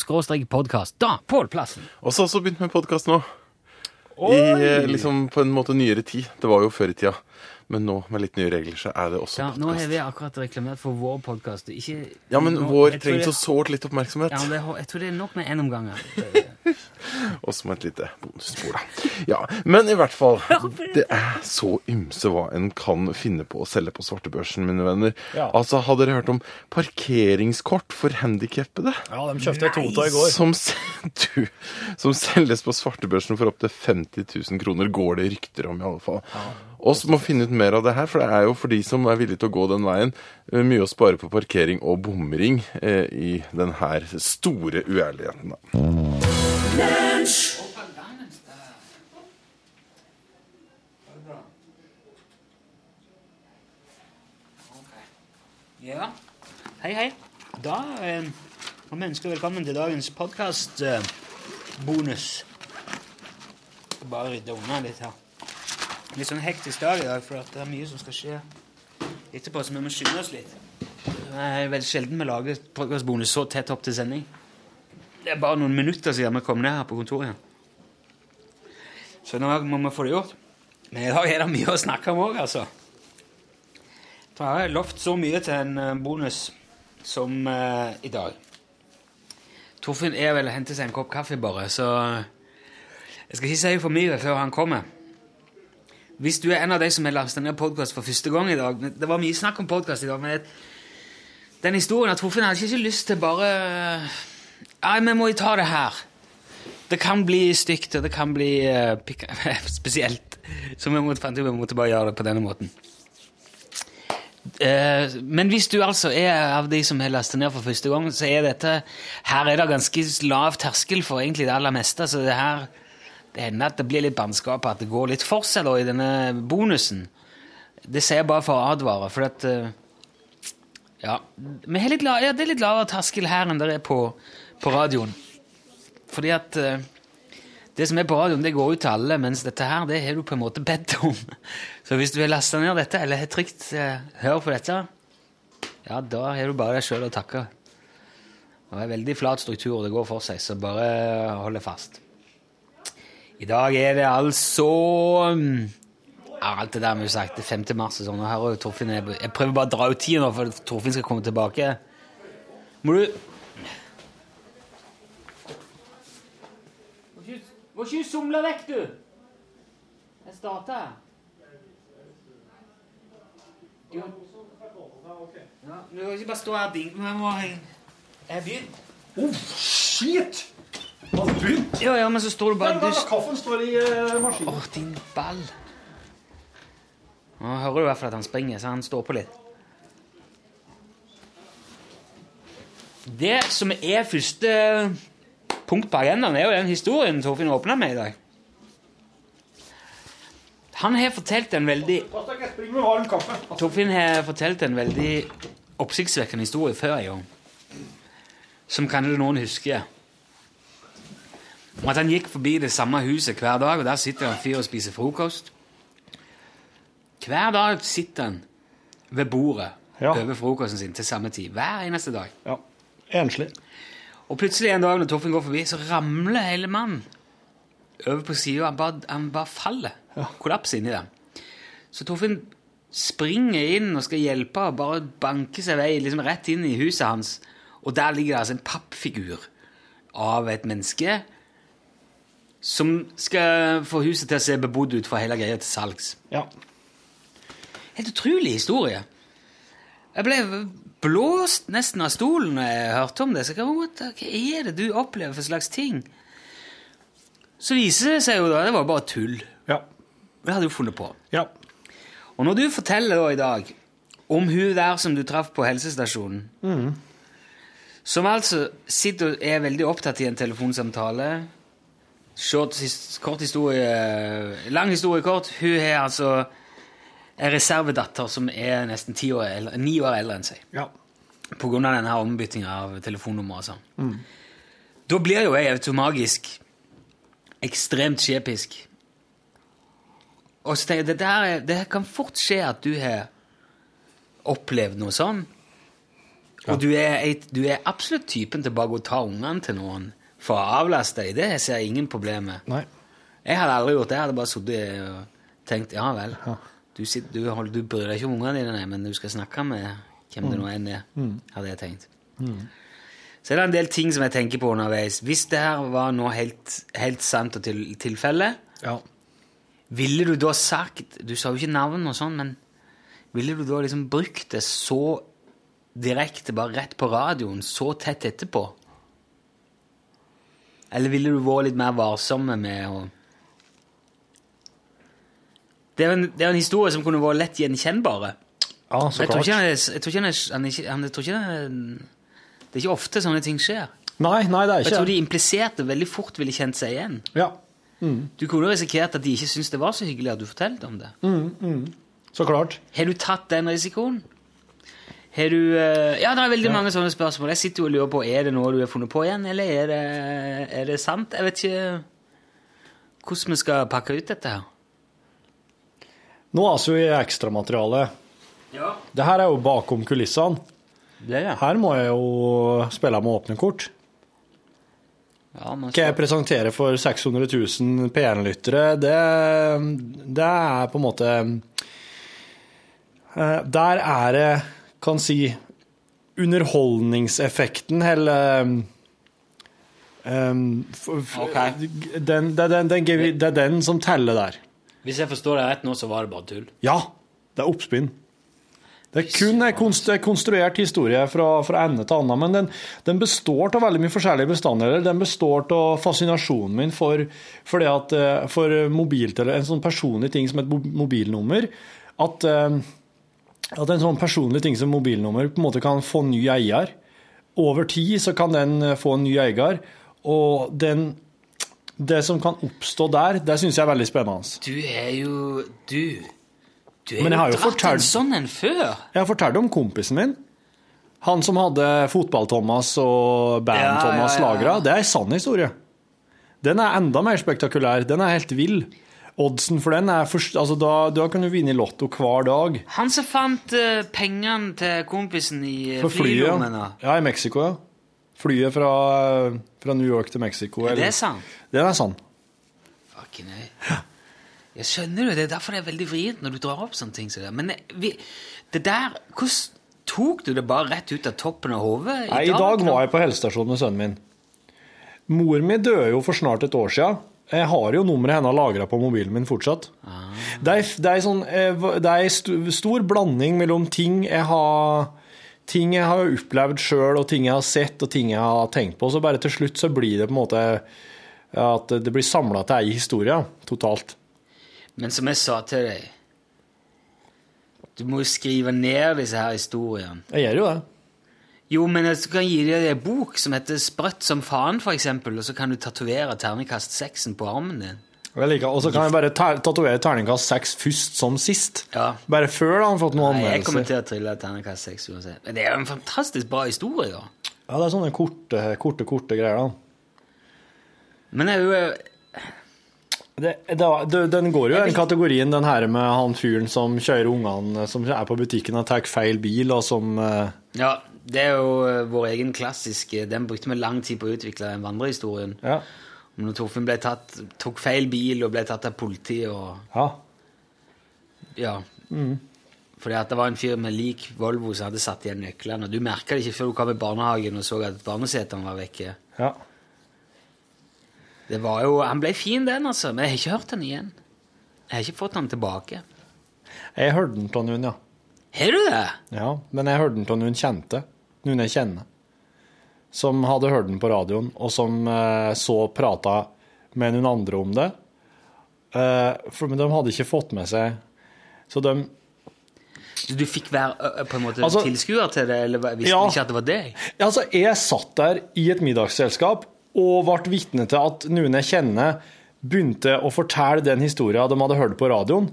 podkast. Da, Pål Plassen. Og så har vi begynt med podkast nå. I eh, liksom på en måte nyere tid. Det var jo før i tida. Men nå med litt nye regler så er det også Ja, nå har vi akkurat reklamert for vår podkast. Ja, men nå- vår trenger så sårt litt oppmerksomhet. Ja, men det, jeg tror det er nok med én omgang. og med et lite bonusspor, da. Ja, men i hvert fall. Det er så ymse hva en kan finne på å selge på svartebørsen, mine venner. Ja. Altså, Har dere hørt om parkeringskort for handikappede? Ja, de kjøpte jeg to av i går. Som, du, som selges på svartebørsen for opptil 50 000 kroner, går det rykter om i alle fall. Og så må finne ut mer av det her, for det er jo for de som er villige til å gå den veien, eh, mye å spare på parkering og bomring eh, i den her store uærligheten. da. Ja. Hei, hei. Da eh, må vi ønske velkommen til dagens podkast-bonus. Bare rydde unna litt her. Litt sånn hektisk dag i dag, for det er mye som skal skje etterpå, så vi må skynde oss litt. Det er veldig sjelden vi lager podkastbonus så tett opp til sending. Det er bare noen minutter siden vi kom ned her på kontoret igjen. Så nå må vi få det gjort. Men i dag er det mye å snakke om òg, altså. For jeg har lovt så mye til en eh, bonus som uh, i dag. Torfinn er vel og henter seg en kopp kaffe, bare, så jeg skal ikke si for mye før han kommer. Hvis du er en av de som har lastet ned podkast for første gang i dag Det var mye snakk om podkast i dag, men den historien av Jeg hadde ikke lyst til bare Nei, vi må jo ta det her. Det kan bli stygt, og det kan bli uh, spesielt. Så vi måtte, vi måtte bare gjøre det på denne måten. Uh, men hvis du altså er av de som har lastet ned for første gang, så er dette Her er det ganske lav terskel for egentlig det aller meste. Så det her det hender at det blir litt bannskap, at det går litt for da, i denne bonusen. Det sier jeg bare for å advare, for at eh, Ja, vi har litt la, ja det er litt lavere terskel her enn det er på, på radioen. Fordi at eh, det som er på radioen, det går ut til alle, mens dette her, det har du på en måte bedt om. Så hvis du har lasta ned dette, eller har trykt eh, 'hør på dette', ja, da har du bare deg sjøl å takke. Det er veldig flat struktur, og det går for seg, så bare hold deg fast. I dag er det altså mm, Alt det der vi har sagt, det er 5. mars og sånn. og her er Torfinn, jeg, jeg prøver bare å dra ut tida nå, for at Torfinn skal komme tilbake. Må du Må ikke somle vekk, du! Jeg starter. Jo. Ja, du kan ikke bare stå her og dingle. Jeg har begynt. Oh, shit! Har du begynt? Ja, ja, men så står du bare du... Kaffen står i uh, maskinen. Åh, din ball. Nå hører du i hvert fall at han springer, så han står på litt. Det som er første punkt på agendaen, er jo den historien Torfinn åpna med i dag. Han har fortalt en veldig. Torfinn har fortalt en veldig oppsiktsvekkende historie før i gang. Som kanskje noen husker. Om at han gikk forbi det samme huset hver dag, og der sitter en fyr og spiser frokost. Hver dag sitter han ved bordet Ja. over frokosten sin til samme tid. Hver eneste dag. Ja. Enslig. Og plutselig en dag når Torfinn går forbi, så ramler hele mannen over på sida. Han, bare- han bare faller. Kollaps inni den. Så Torfinn springer inn og skal hjelpe og bare banker seg vei liksom rett inn i huset hans. Og der ligger det altså en pappfigur av et menneske som skal få huset til å se bebodd ut for hele greia til salgs. Ja. Helt utrolig historie. Jeg ble blåst nesten av stolen når jeg hørte om det. Så hva, er det du opplever for slags ting? Så viser det seg jo da det var bare tull. Ja. Det hadde du funnet på. Ja. Og når du forteller da i dag om hun der som du traff på helsestasjonen, som altså sitter og er veldig opptatt i en telefonsamtale Short, kort historie Lang historie kort. Hun har altså en reservedatter som er nesten ti år eldre, ni år eldre enn seg. Ja. På grunn av denne ombyttinga av telefonnummer og sånn. Da blir jo jeg automagisk ekstremt skjepisk. Og så tenker jeg, det, der, det kan fort skje at du har opplevd noe sånn. Og du er, du er absolutt typen til bare å ta ungene til noen for å avlaste dem. Det ser jeg ingen problem med. Jeg hadde aldri gjort det. Jeg hadde bare sittet og tenkt ja vel. Du, sitter, du, holder, du bryr deg ikke om ungene dine, men du skal snakke med hvem det nå enn er, hadde jeg tenkt. Så er det en del ting som jeg tenker på underveis. Hvis det her var noe helt, helt sant og til, tilfelle, Ja. ville du da sagt Du sa jo ikke navn og sånn, men ville du da liksom brukt det så direkte, bare rett på radioen, så tett etterpå? Eller ville du vært litt mer varsomme med å det er, en, det er en historie som kunne vært lett gjenkjennbare. Ja, så klart. jeg tror ikke, han er, Det er ikke ofte sånne ting skjer. Nei, nei, det er ikke jeg tror de impliserte veldig fort ville kjent seg igjen. Ja. Du kunne risikert at de ikke syntes det var så hyggelig at du fortalte om det. Så klart. Har du tatt den risikoen? Har du eh, Ja, det er veldig mange sånne spørsmål. Jeg sitter jo og lurer på er det noe du har funnet på igjen, eller er det, er det sant? Jeg vet ikke hvordan vi skal pakke ut dette her. Nå er vi i ekstramaterialet. Ja. Det her er jo bakom kulissene. Det ja. Her må jeg jo spille med åpne kort. Ja, man Hva jeg presenterer for 600 000 P1-lyttere, det, det er på en måte eh, Der er det, kan si, underholdningseffekten, eller um, den, det, er den, den, det er den som teller der. Hvis jeg forstår deg rett nå, så var det bare tull. Ja, det er oppspinn. Det er kun en konstruert historie fra, fra ende til annen, men den, den består av veldig mye forskjellige bestanddeler. Den består av fascinasjonen min for, for, det at, eh, for en sånn personlig ting som et mobilnummer. At, eh, at en sånn personlig ting som mobilnummer på en måte kan få ny eier. Over tid så kan den eh, få en ny eier, og den, det som kan oppstå der, det syns jeg er veldig spennende. Du er jo Du. Du er Men jeg har jo dratt en sånn en før. Jeg har fortalt om kompisen min. Han som hadde Fotball-Thomas og Band-Thomas ja, ja, ja. lagra. Det er en sann historie. Den er enda mer spektakulær. Den er helt vill. Oddsen for den er først, altså da, da kan du vinne i Lotto hver dag. Han som fant uh, pengene til kompisen i uh, flyet. Ja, i Mexico, ja. Flyet fra, fra New York til Mexico. Er det det sant? Det er sant. Fucking hell. Jeg skjønner jo, det er derfor det er veldig vrient når du drar opp sånne ting. Så det. Men det- vi, det der Hvordan tok du det bare rett ut av toppen av hodet? Nei, I dag var jeg på helsestasjonen med sønnen min. Mor mi døde jo for snart et år siden. Jeg har jo nummeret hennes lagra på mobilen min fortsatt. Det er, det er, sånn, eh, det er stor blanding mellom ting jeg har Ting jeg har opplevd sjøl, og ting jeg har sett, og ting jeg har tenkt på. Så bare til slutt så blir det på en måte at det blir samla til ei historie, totalt. Men som jeg sa til deg Du må jo skrive ned disse her historiene. Jeg gjør jo det. Jo, men jeg kan gi deg en bok som heter Sprøtt som faen, eksempel, og så kan du tatovere terningkast seksen på armen din. Og jeg så kan jeg bare ta- tatovere terningkast seks først som sist. Ja. Bare før da har han fått noen Nei, jeg kommer til å trille terningkast seks uansett. Men det er jo en fantastisk bra historie, da. Ja, det er sånne korte, korte, korte greier, da. Men jeg er jo eh, Det, det, den går jo i den kategorien, den her med han fyren som kjører ungene som er på butikken og tar feil bil, og som eh, Ja, det er jo eh, vår egen klassiske Den brukte vi lang tid på å utvikle, den vandrehistorien. Ja. Når Torfinn ble tatt, tok feil bil og ble tatt av politiet og ja. Ja. Fordi at det var en fyr med lik Volvo som hadde satt igjen nøklene. Du merka det ikke før du kom i barnehagen og så at barnesetene var vekke. ja. Det var jo, Han ble fin, den, altså. Men jeg har ikke hørt den igjen. Jeg har ikke fått den tilbake. Jeg hørte den av noen, ja. Har du det? ja. Men jeg hørte den av noen kjente. Noen jeg kjenner. Som hadde hørt den på radioen, og som eh, så prata med noen andre om det. Eh, for, men de hadde ikke fått med seg Så de du fikk være på en måte Altså- tilskuer til det, eller visste Ja. ikke at det var deg? Altså, jeg satt der i et middagsselskap og ble vitne til at noen jeg kjenner, begynte å fortelle den historien de hadde hørt på radioen,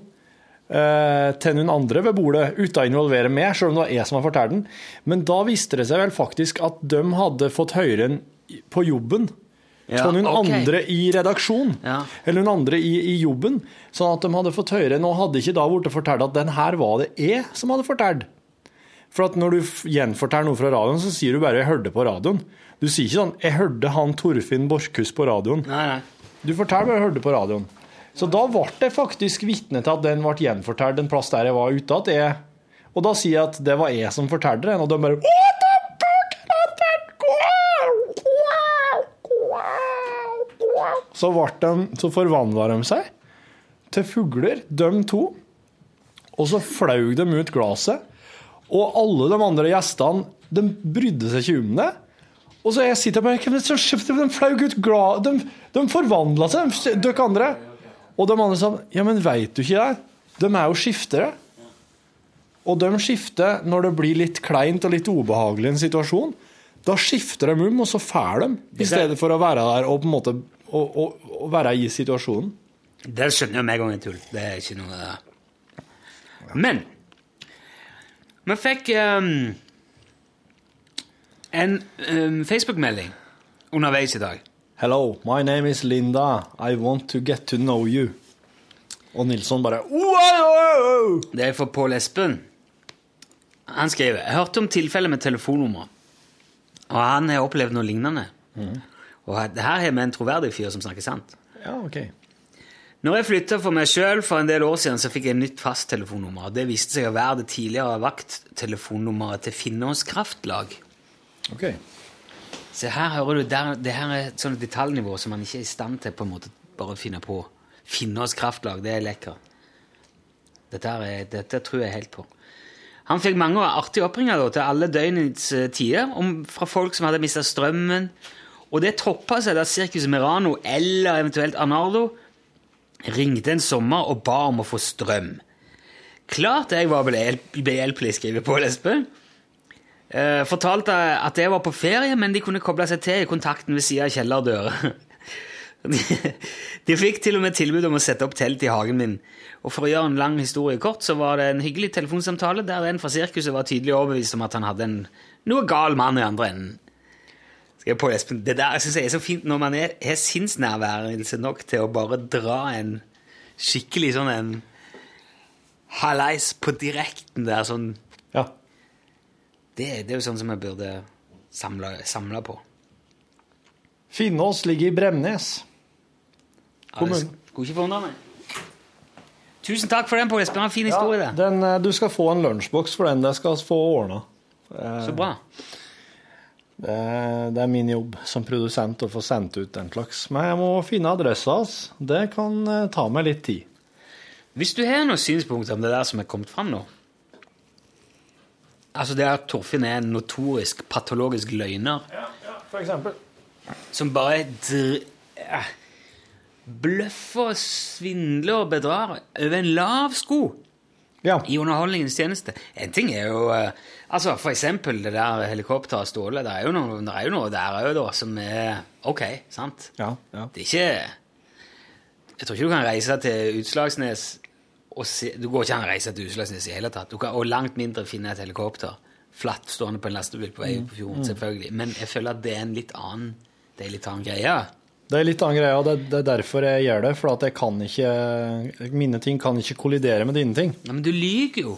til noen andre ved bordet, uten å involvere meg, selv om det var jeg som hadde fortalt den. Men da viste det seg vel faktisk at de hadde fått høre den på jobben. Ja, Fra noen okay. andre i redaksjon, Ja. eller noen andre i, i jobben. Sånn at de hadde fått høre Nå hadde ikke da blitt fortalt at den her var det jeg som hadde fortalt. For at når du gjenforteller noe fra radioen, så sier du bare 'jeg hørte på radioen'. Du sier ikke sånn 'jeg hørte han Torfinn Borchhus på radioen'. Nei, nei. Du forteller bare 'jeg hørte på radioen'. Så da ble jeg faktisk vitne til at den ble gjenfortalt en plass der jeg var ute. At jeg, og da sier jeg at det var jeg som fortalte den, og de bare What the fuck? Så, ble de, så forvandla de seg til fugler, de to. Og så flaug de ut glasset. Og alle de andre gjestene de brydde seg ikke om det. Og så jeg sitter bare «Hvem er det som? De flaug ut glasset De, de forvandla seg, de- dere andre. Og de andre sa Ja, men veit du ikke det? De er jo skiftere. Og de skifter når det blir litt kleint og litt ubehagelig en situasjon. Da skifter de om, og så fær de, i stedet for å være der og på en måte å, å, å være i situasjonen. Det skjønner jeg med en gang er tull. Det er ikke noe Men vi fikk um, en um, Facebook-melding underveis i dag. Hello, my name is Linda. I want to get to know you. Og Nilsson bare wow! Det er for Pål Espen. Han skriver Jeg hørte om tilfellet med telefonnummer. Og han har opplevd noe lignende. Og her har vi en troverdig fyr som snakker sant. Ja, ok. Når jeg flytta for meg sjøl for en del år siden, så fikk jeg nytt fasttelefonnummer. Det viste seg å være det tidligere vakttelefonnummeret til Finnås Kraftlag. Ok. Så her hører du, der, det her er et sånt detaljnivå som man ikke er i stand til på en måte bare å finne på. Finnås Kraftlag, det er lekkert. Dette, dette tror jeg helt på. Han fikk mange artige oppringer til alle døgnets eh, tider om, fra folk som hadde mista strømmen. Og det toppa seg da Circus Merano eller eventuelt Arnardo ringte en sommer og ba om å få strøm. Klart jeg var behjelp- behjelpelig, skriver Pål Espen. Eh, fortalte at jeg var på ferie, men de kunne koble seg til i kontakten ved siden av kjellerdøra. De, de fikk til og med tilbud om å sette opp telt i hagen min. Og for å gjøre en lang historie kort, så var det en hyggelig telefonsamtale der en fra sirkuset var tydelig overbevist om at han hadde en noe gal mann i andre enden. Skal jeg på, Espen? Det der synes jeg er så fint når man er, har sinnsnærværelse nok til å bare dra en skikkelig sånn en halais på direkten der, sånn. Det, det er jo sånn som jeg burde samle, samle på. Finnås ligger i Bremnes. Ja, det skulle ikke forundre meg. Tusen takk for den, Pål Espen. En fin historie, Ja, den, eh, du skal få en lunsjboks for den. Det skal vi få ordna. Så bra. Det, det er min jobb som produsent å få sendt ut den slags. Men jeg må finne adressa hans. Det kan eh, ta meg litt tid. Hvis du har noen synspunkter om det der som er kommet fram nå Altså det at Torfinn er en notorisk patologisk løgner For eksempel. som bare dr eh, bløffer, svindler og bedrar over en lav sko Ja. i underholdningens tjeneste. En ting er jo eh, altså For eksempel det der helikopteret av Ståle. Det er jo noe, det er jo noe der òg, da, som er ok, sant? Ja, ja. Det er ikke Jeg tror ikke du kan reise til Utslagsnes se, Du går ikke an å reise til Utslagsnes i hele tatt. Du kan, og langt mindre finne et helikopter flatt stående på en lastebil på vei ut på fjorden. selvfølgelig. Men jeg føler at det er en litt annen det er en litt annen greie. Det er litt annen greie, og det, det er derfor jeg gjør det. For jeg kan ikke Mine ting kan ikke kollidere med dine ting. Ja, Men du lyver jo.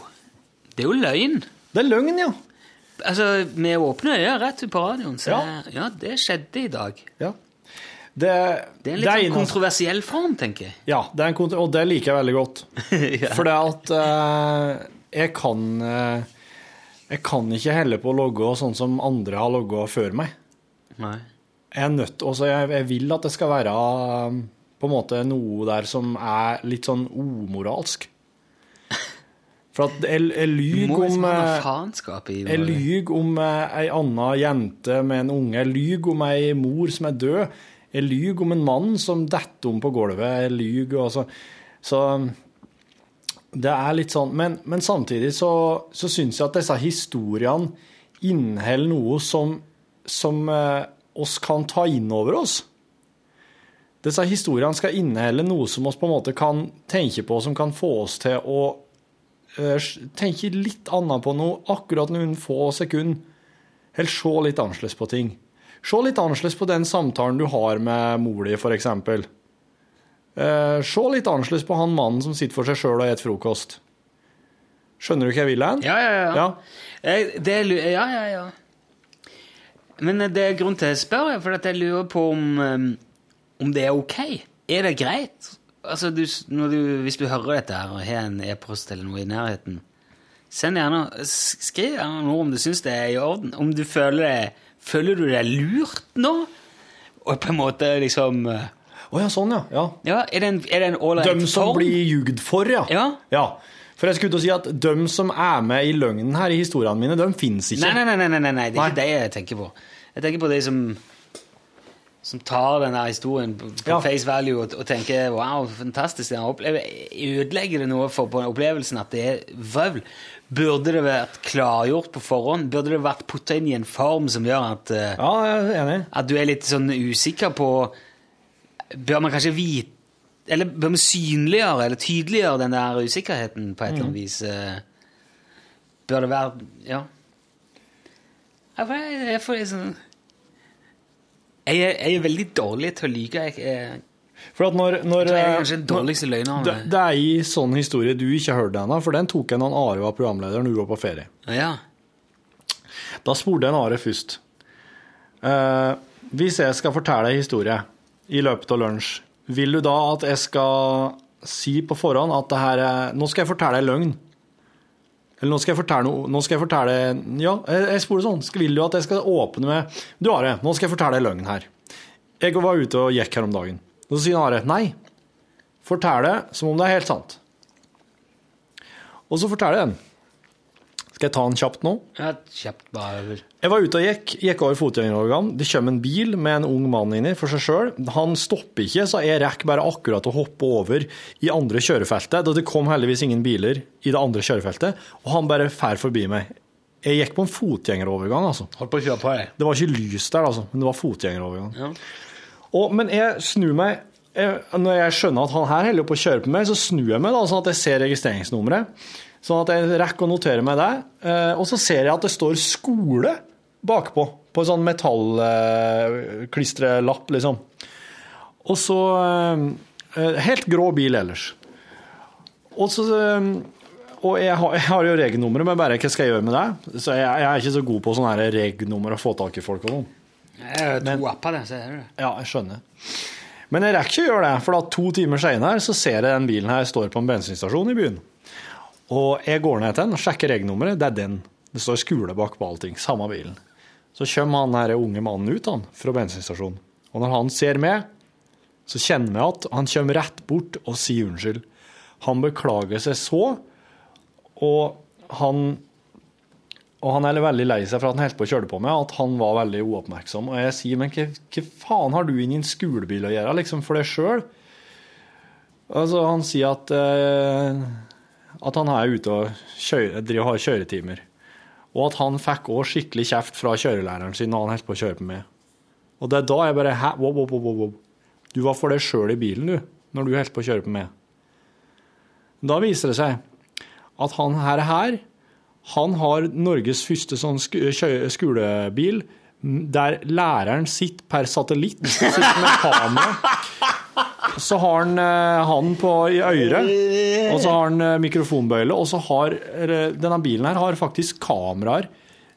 Det er jo løgn. Det er løgn, ja. Altså, Med åpne øyne rett ut på radioen. Så Ja. ja, det skjedde i dag. ja. Det, Det er en litt sånn kontroversiell form, tenker jeg. Ja, det er en kont og det liker jeg veldig godt. Ja. For det at eh, jeg kan eh, Jeg kan ikke helle på å logge sånn som andre har logga før meg. Nei. Jeg er nødt også, jeg, jeg vil at det skal være um, på en måte noe der som er litt sånn omoralsk. For at jeg, jeg lyver liksom om eh, Jeg lyver om eh, ei anna jente med en unge. Jeg lyver om ei mor som er død. Jeg lyver om en mann som detter om på gulvet. Jeg lyver altså. Så det er litt sånn Men, men samtidig så, så syns jeg at disse historiene inneholder noe som, som eh, oss kan ta inn over oss. Disse historiene skal inneholde noe som oss på en måte kan tenke på, som kan få oss til å eh, tenke litt annet på noe akkurat noen få sekunder. Eller se litt annerledes på ting. Se litt annerledes på den samtalen du har med mor di, f.eks. Se litt annerledes på han mannen som sitter for seg sjøl og spiser frokost. Skjønner du hva jeg vil hen? Ja, ja, ja. Ja. Det, lu- ja, ja, ja. Men det er grunn til å spørre, for at jeg lurer på om, um, om det er ok. Er det greit? Altså, du, du, hvis du hører dette her og har en e-post eller noe i nærheten, send gjerne, skriv gjerne noe om du syns det er i orden. Om du føler det, føler du er lurt nå? Og på en måte liksom Å oh, ja, sånn, ja. ja. Ja, er det en, det en ålreit De som form? blir ljugd for, ja. Ja. For jeg skulle ut og si at dem som er med i løgnen her i historiene mine, dem fins ikke. Nei, nei, nei, nei, nei, nei, det er ikke det jeg tenker på. Jeg tenker på de som som tar denne historien på, Ja. face value og, og tenker wow, fantastisk. den opplever. Ødelegger det noe for på opplevelsen at det er vrøvl? Burde det vært klargjort på forhånd? Burde det vært putta inn i en form som gjør at, eh, Ja, jeg er enig. at du er litt sånn usikker på Bør man kanskje vite Eller bør man synliggjøre eller tydeliggjøre den der usikkerheten på et eller annet vis? eh? Bør det være Ja. Jeg får, jeg, jeg, får sånn jeg, er, jeg er veldig dårlig til å lyve. Jeg, For at når, når tror jeg er eh, løgneren. det, det er i sånn historie du ikke har hørt ennå, for den tok en Are var programleder når du var på ferie. Ja. Da spurte en Are først. Eh, hvis jeg skal fortelle en historie i løpet av lunsj, vil du da at jeg skal si på forhånd at det her er Nå skal jeg fortelle en løgn. Eller nå skal jeg fortelle noe Nå skal jeg fortelle Ja, jeg, spoler sånn. Skal- Vil du at jeg skal åpne med Du Are, nå skal jeg fortelle en løgn her. Jeg var ute og gikk her om dagen. Og så sier Are nei. Fortell det som om det er helt sant. Og så forteller jeg den. Skal jeg ta den kjapt nå? Ja, kjapt bare. Jeg var ute og gikk, gikk over fotgjengerovergangen. Det kommer en bil med en ung mann inni for seg sjøl. Han stopper ikke, så jeg rekker bare akkurat å hoppe over i andre kjørefeltet. Da det kom heldigvis ingen biler i det andre kjørefeltet, og han bare fær forbi meg. Jeg gikk på en fotgjengerovergang, altså. Holdt på å kjøre på deg. Det var ikke lys der, altså, men det var fotgjengerovergang. Ja. Og, men jeg snur meg jeg, Når jeg skjønner at han her holder på å kjøre på meg, så snur jeg meg da, sånn at jeg ser registreringsnummeret. Sånn at jeg rekker å notere meg det. Eh, og så ser jeg at det står 'skole' bakpå, på en sånn metallklistrelapp, liksom. Og så eh, Helt grå bil ellers. Og så eh, og jeg har, jeg har jo reg-nummeret, men bare hva skal jeg gjøre med det? Så jeg, jeg er ikke så god på sånne reg-nummer og få tak i folk og sånn. Jeg har to apper, det, ser er det. Ja, jeg skjønner. Men jeg rekker ikke å gjøre det, for da to timer senere så ser jeg den bilen her står på en bensinstasjon i byen. Og jeg går ned til den sjekker regnummeret. Det er den. Det står skole bak på allting. Samme bilen. Så kommer han her unge mannen ut han, fra bensinstasjonen. Og når han ser meg, så kjenner vi at han kommer rett bort og sier unnskyld. Han beklager seg så, og han og han er veldig lei seg for at han holdt på å kjøre på meg, at han var veldig uoppmerksom. Og jeg sier, men hva, hva faen har du inni en skolebil å gjøre, liksom, for deg sjøl? Altså, han sier at, eh, at han er ute og kjører, driver har kjøretimer. Og at han fikk òg skikkelig kjeft fra kjørelæreren sin når han holdt på å kjøre på meg. Og det er da jeg bare Hæ? Wow, wow, wow, wow. Du var for deg sjøl i bilen, du, når du holdt på å kjøre på meg. Da viser det seg at han her, her han har Norges første sånn sk skolebil der læreren sitter per satellitt, sitter med kamera. Så har han eh, han på i øret, og så har han eh, mikrofonbøyle, og så har denne bilen her har faktisk kameraer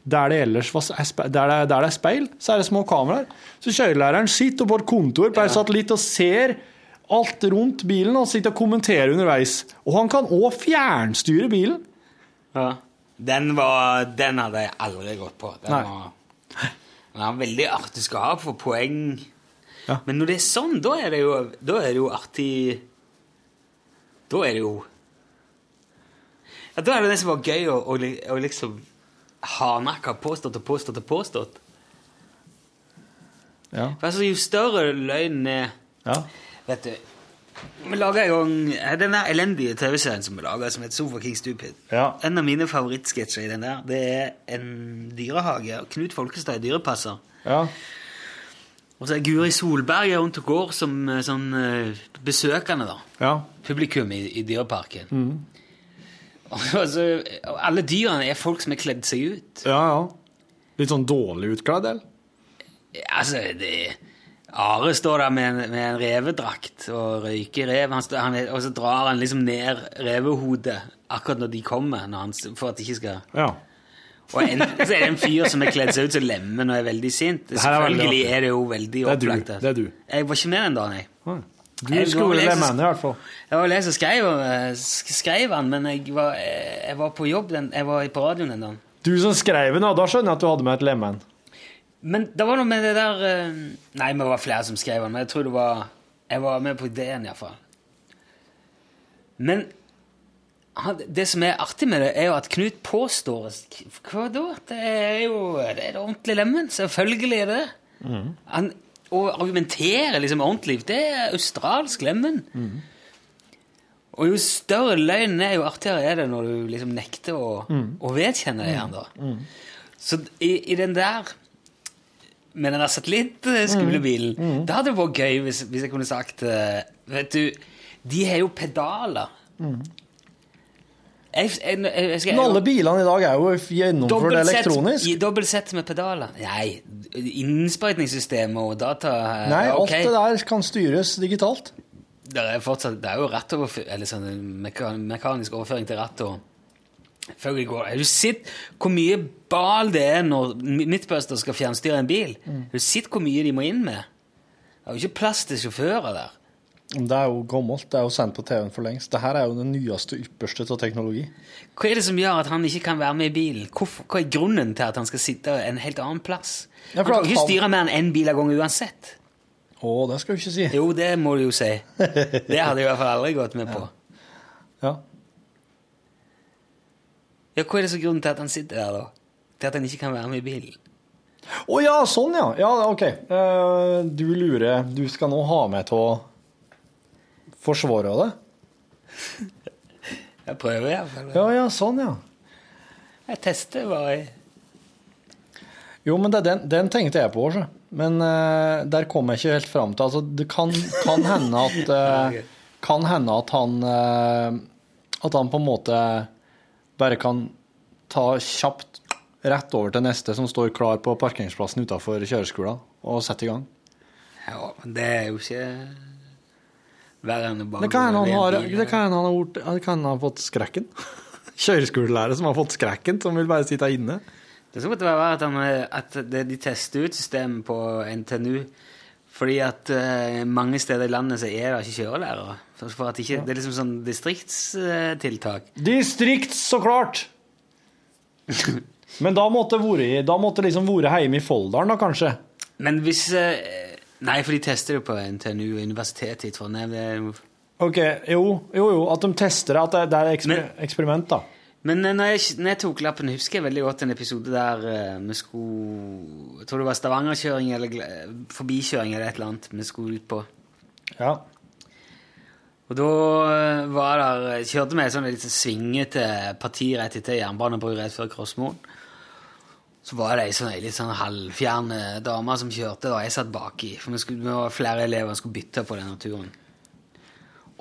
der det ellers var, er der det, der det er speil, så er det små kameraer. Så kjørelæreren sitter på et kontor per satellitt og ser alt rundt bilen og sitter og kommenterer underveis. Og han kan òg fjernstyre bilen. Ja. Den, var, den hadde jeg aldri gått på. Den Nei. var, den var veldig artig å ha for poeng. Ja. Men når det er sånn, da er det jo, da er det jo artig Da er det jo ja, Da er det det som var gøy å, å, å liksom hardnakka påstått og påstått og påstått. Ja. For altså, Jo større løgnen er ja. Vet du Vi laga en gang den der elendige TV-serien som vi laga, som heter Sofa King Stupid. Ja. En av mine favorittsketsjer i den der, det er en dyrehage. Knut Folkestad er dyrepasser. ja. Og så er Guri Solberg er rundt og går som eh, sånn eh, besøkende, da. ja. Publikum i, i dyreparken. Og altså, alle dyrene er folk som har kledd seg ut. Ja, ja. Litt sånn dårlig utkledd, eller? Altså, det Are står der med en, med en revedrakt og røyker rev, han står, han og så drar han liksom ned revehodet akkurat når de kommer, når han, for at de ikke skal Ja. Og en, så er det en fyr som er kledd seg ut som lemen og er veldig sint. Selvfølgelig er det jo veldig Det er du, opplagt. det er du. Jeg var ikke med den dagen, jeg. Du Jeg skulle går og le leser- menn i hvert fall. Det var jeg som skrev, eh, skrev han, men jeg var, eh, jeg var på jobb den, jeg var på radioen den dagen. Du som skrev den, da skjønner jeg at du hadde med et lemen. Men det var noe med det der eh, Nei, vi var flere som skrev den, men jeg tror det var Jeg var med på ideen, iallfall. Men det som er artig med det, er jo at Knut påstår Hva da? Det er jo det er ordentlig lemen. Selvfølgelig er det det. Han, og argumenterer liksom ordentlig. Det er australsk lemen. Og jo større løgnen er, jo artigere er det når du liksom nekter å, å vedkjenne det igjen. da. Så i, i den der med den der satellittskolebilen Det hadde vært gøy hvis, hvis jeg kunne sagt eh, Vet du, de har jo pedaler. Jeg, jeg, jeg, jeg skal, Men alle bilene i dag er jo gjennomført elektronisk. Dobbelt sett med pedaler. Nei, innsprøytningssystemet og data eh, Nei, okay. alt det der kan styres digitalt. Det er, fortsatt, det er jo rettoverfø- eller sånn mekanisk overføring til ratt og Følgelig går. Har du sett hvor mye bal det er når Midtbuster skal fjernstyre en bil? Mm. Du sett hvor mye de må inn med? Det er jo ikke plass til sjåfører der. Det er jo gammelt. Det er jo sendt på TV-en for lengst. Dette er jo den nyeste ypperste av teknologi. Hva er det som gjør at han ikke kan være med i bilen? Hvorfor, hva er grunnen til at han skal sitte en helt annen plass? Ja, han kan ikke han- styre mer enn én bil av gangen uansett. Å, det skal du ikke si. Jo, det må du jo si. Det hadde jeg i hvert fall aldri gått med på. Ja. Ja, Hva er det som er grunnen til at han sitter der, da? Til at han ikke kan være med i bilen? Å ja, sånn ja. Ja, ok. Uh, du lurer Du skal nå ha meg til å forsvare det? Jeg prøver iallfall. Ja, ja, sånn ja. Jeg tester bare. Jo, men det, den, den tenkte jeg på også. Men uh, der kom jeg ikke helt fram til. Altså, det kan, kan hende at uh, Kan hende at han uh, At han på en måte bare kan ta kjapt rett over til neste som står klar på parkeringsplassen utafor kjøreskolen, og sette i gang. Ja, men det er jo ikke verre enn å bare Det kan hende han det han har, det fått skrekken. Kjøreskolelærer som har fått skrekken, som vil bare sitte inne. Det så godt være at, han, at de tester ut systemet på NTNU fordi at uh, mange steder i landet så er det ikke kjørelærere. For, ikke, Det er liksom sånn distriktstiltak. Distrikt, så klart! Men da måtte vært da liksom vært hjemme i Folldalen, da, kanskje? Men hvis eh, Nei, for de tester det på NTNU, Universitetet i Trondheim. Det er Ok, jo, jo, jo, at de tester det, at det, det er eksper Men- eksperiment, da. Men eh, når jeg, når jeg tok lappen, husker jeg veldig godt en episode der uh, vi skulle Jeg tror det var Stavanger-kjøring eller forbikjøring eller et eller annet vi skulle ut på. Ja. Og da eh, var der, kjørte vi et sånn litt svingete parti rett etter jernbanebru rett før Krossmoen. Så var det ei sånn, litt sånn halvfjern dame som kjørte, og jeg satt baki. For vi, skulle, vi var flere elever som skulle bytte på denne turen.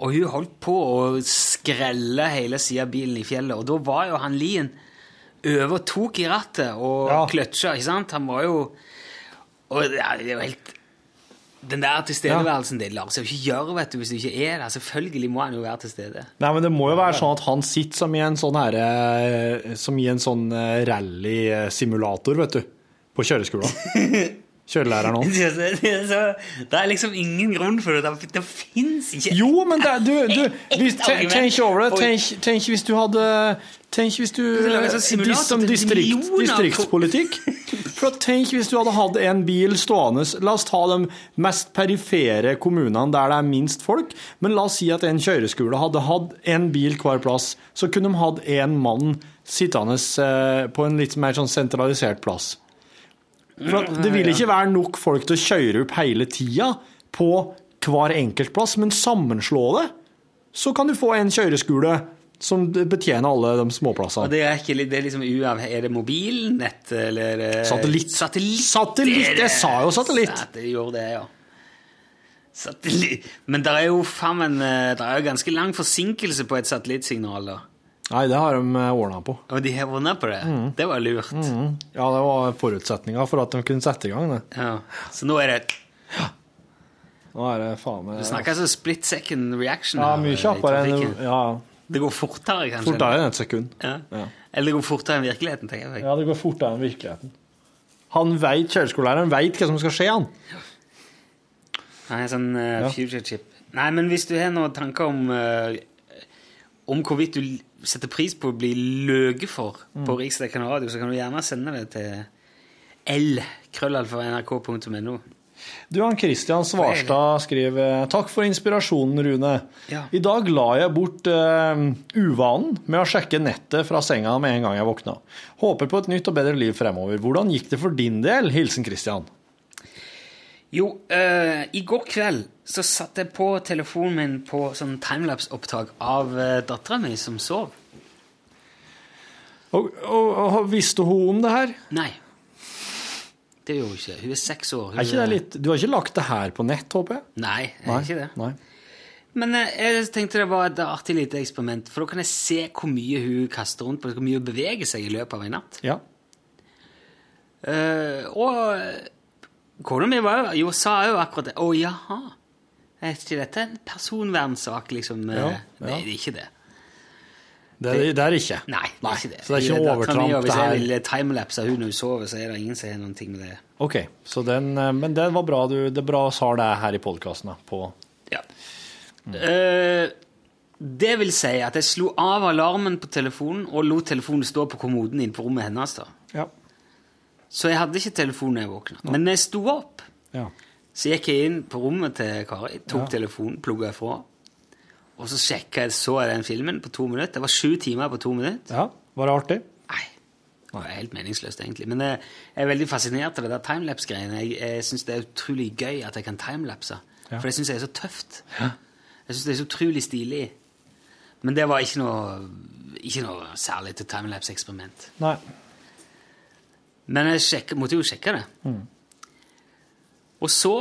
Og hun holdt på å skrelle hele sida av bilen i fjellet, og da var jo han Lien overtok i rattet og Ja. kløtsja, ikke sant? Han var jo Og det var helt Den der tilstedeværelsen, det lar seg jo ikke gjøre, vet du, hvis du ikke er der. Selvfølgelig må han jo være til stede. Nei, men det må jo være sånn at han sitter som i en sånn her eh, Som i en sånn eh, rally-simulator, vet du. På kjøreskolen. Kjørelæreren òg. Det er, liksom ingen grunn for det. Det, det fins ikke Jo, men det, du, du hvis. Tenk over det. Tenk, tenk hvis du hadde Tenk hvis du sånn dis- Som distrikt, distriktspolitikk. For Tenk hvis du hadde hatt en bil stående La oss ta de mest perifere kommunene der det er minst folk. Men la oss si at en kjøreskole hadde hatt en bil hver plass. Så kunne de hatt en mann sittende eh, på en litt mer sånn sentralisert plass. For det vil ikke være nok folk til å kjøre opp hele tida på hver enkelt plass, men sammenslå det, så kan du få en kjøreskole som betjener alle de Og småplassene. det er ikke det er liksom uavhengig Er det mobilnett, eller er Satellitt. Satellitt, Satellitt, jeg sa jo satellitt. Satellitt Det gjorde det, ja. Satellitt. Men det er jo faen meg eh, det er jo ganske lang forsinkelse på et satellittsignal, da. Nei, det har de ordna på. Og de har vunnet på det. Mm. Det var lurt. Ja, det var forutsetninga for at de kunne sette i gang det. Ja. Så nå er det ja. Nå er det faen meg Du snakker altså split second reaction. Ja, mye kjappere enn. Ja, Det går fortere, kanskje. fortere enn et sekund. Ja. Ja. Eller det går fortere enn virkeligheten, tenker jeg. Ja, det går fortere enn virkeligheten. Han vet, Kjøreskolelæreren veit hva som skal skje, han. Nei, sånn uh, future chip. Nei, men hvis du har noen tanker om uh, om hvorvidt du setter pris på å bli løge for Mm. på Riksdekken radio, så kan du gjerne sende det til l-krøllalfa.nrk.no. Du, han Kristian Svarstad skriver Takk for inspirasjonen, Rune. Ja. I dag la jeg bort uh, uvanen med å sjekke nettet fra senga med en gang jeg våkna. Håper på et nytt og bedre liv fremover. Hvordan gikk det for din del? Hilsen Kristian. Jo, uh, i går kveld så satte jeg på telefonen min på sånn timelapse-opptak av uh, dattera mi som sov. Og, og, og visste hun om det her? Nei. Det gjorde hun ikke. Hun er seks år. Er det litt Du har ikke lagt det her på nett, håper jeg? Nei, jeg er ikke det. Nei. Men eh, jeg tenkte det var et artig lite eksperiment, for da kan jeg se hvor mye hun kaster rundt på, hvor mye hun beveger seg i løpet av en natt. Ja. Uh, og kona mi jo, sa jo akkurat det. Å, jaha. Er ikke dette en personvernsak, liksom? Eh, Ja, ja. Nei, det er ikke det. Det, det er det ikke. Nei, det er ikke det. Så det er ikke det min, og overtramp, Hvis det jeg vil timelapse hun når hun sover, så er det ingen som har noen ting med det. Ok, så den, eh, men det var bra du det bra sa det her i podkasten. På Ja. Eh, det vil si at jeg slo av alarmen på telefonen og lot telefonen stå på kommoden inne på rommet hennes. da. Ja. Så jeg hadde ikke telefonen da jeg våkna. Men jeg sto opp, ja. Så gikk jeg inn på rommet til Kari, tok telefonen, plugga ifra, og så sjekka jeg så jeg den filmen på to minutter. Det var sju timer på to minutter. ja. Var det artig? Nei, det var helt meningsløst, egentlig. Men jeg, jeg er veldig fascinert av det der timelapse-greiene. Jeg, jeg syns det er utrolig gøy at jeg kan timelapse. Ja. For det syns jeg er så tøft. Jeg syns det er så utrolig stilig. Men det var ikke noe, ikke noe særlig til timelapse-eksperiment. Nei. Men jeg sjekket, måtte jo sjekke det. Og så,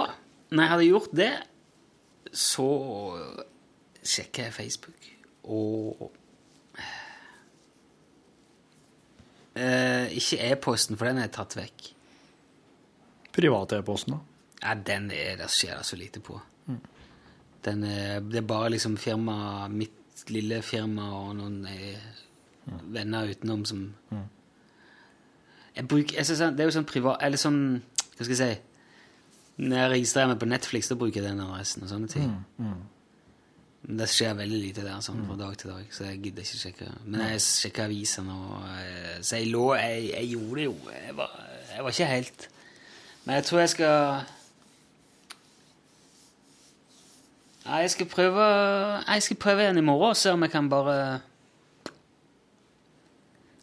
når jeg hadde gjort det, så sjekket jeg Facebook. Og Uh, Ikke e-posten, for den er tatt vekk. Privat-e-posten, da? Ja, den er, der skjer det så lite på. Den er, det er bare liksom firma, mitt lille firma og noen mm. venner utenom som jeg bruker, jeg synes, sånn- Det er jo sånn privat Eller sånn Hva skal jeg si jeg registrerer meg på Netflix, da bruker jeg den adressen og sånne ting. Men Det skjer veldig lite der sånn fra dag til dag, så jeg gidder ikke sjekke. Men jeg sjekker avisene, og eh, Så jeg lå Jeg, jeg gjorde det jo. Jeg var, jeg var ikke helt Men jeg tror jeg skal Nei, jeg skal prøve Jeg skal prøve igjen i morgen og se om jeg kan bare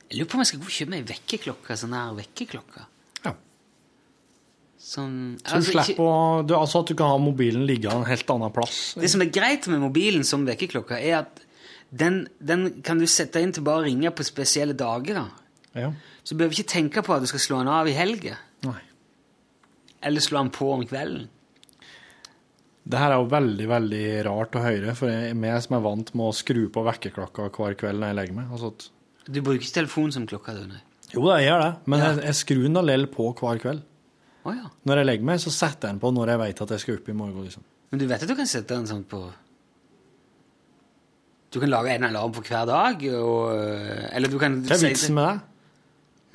Jeg lurer på om jeg skal gå og kjøpe meg vekkerklokke. Sånn her vekkerklokke. Sånn Så du altså, slipper ikke- å du, Altså at du kan ha mobilen ligge en helt annen plass. Det som er greit med mobilen som vekkerklokke, er at den, den kan du sette inn til bare å ringe på spesielle dager. da. Ja. Så du behøver ikke tenke på at du skal slå den av i helga. Eller slå den på om kvelden. Det her er jo veldig veldig rart å høre, for jeg, som er vant med å skru på vekkerklokka hver kveld når jeg legger meg. Altså at, Du bruker ikke telefon som klokka? du, nei? jo, jeg gjør det, men Ja. jeg, jeg skrur den allikevel på hver kveld. Å ja. Når jeg legger meg, så setter jeg den på når jeg vet at jeg skal opp i morgen. liksom. Men du vet at du kan sette den sånn på Du kan lage en alarm for hver dag, og Eller du kan Hva er vitsen med det?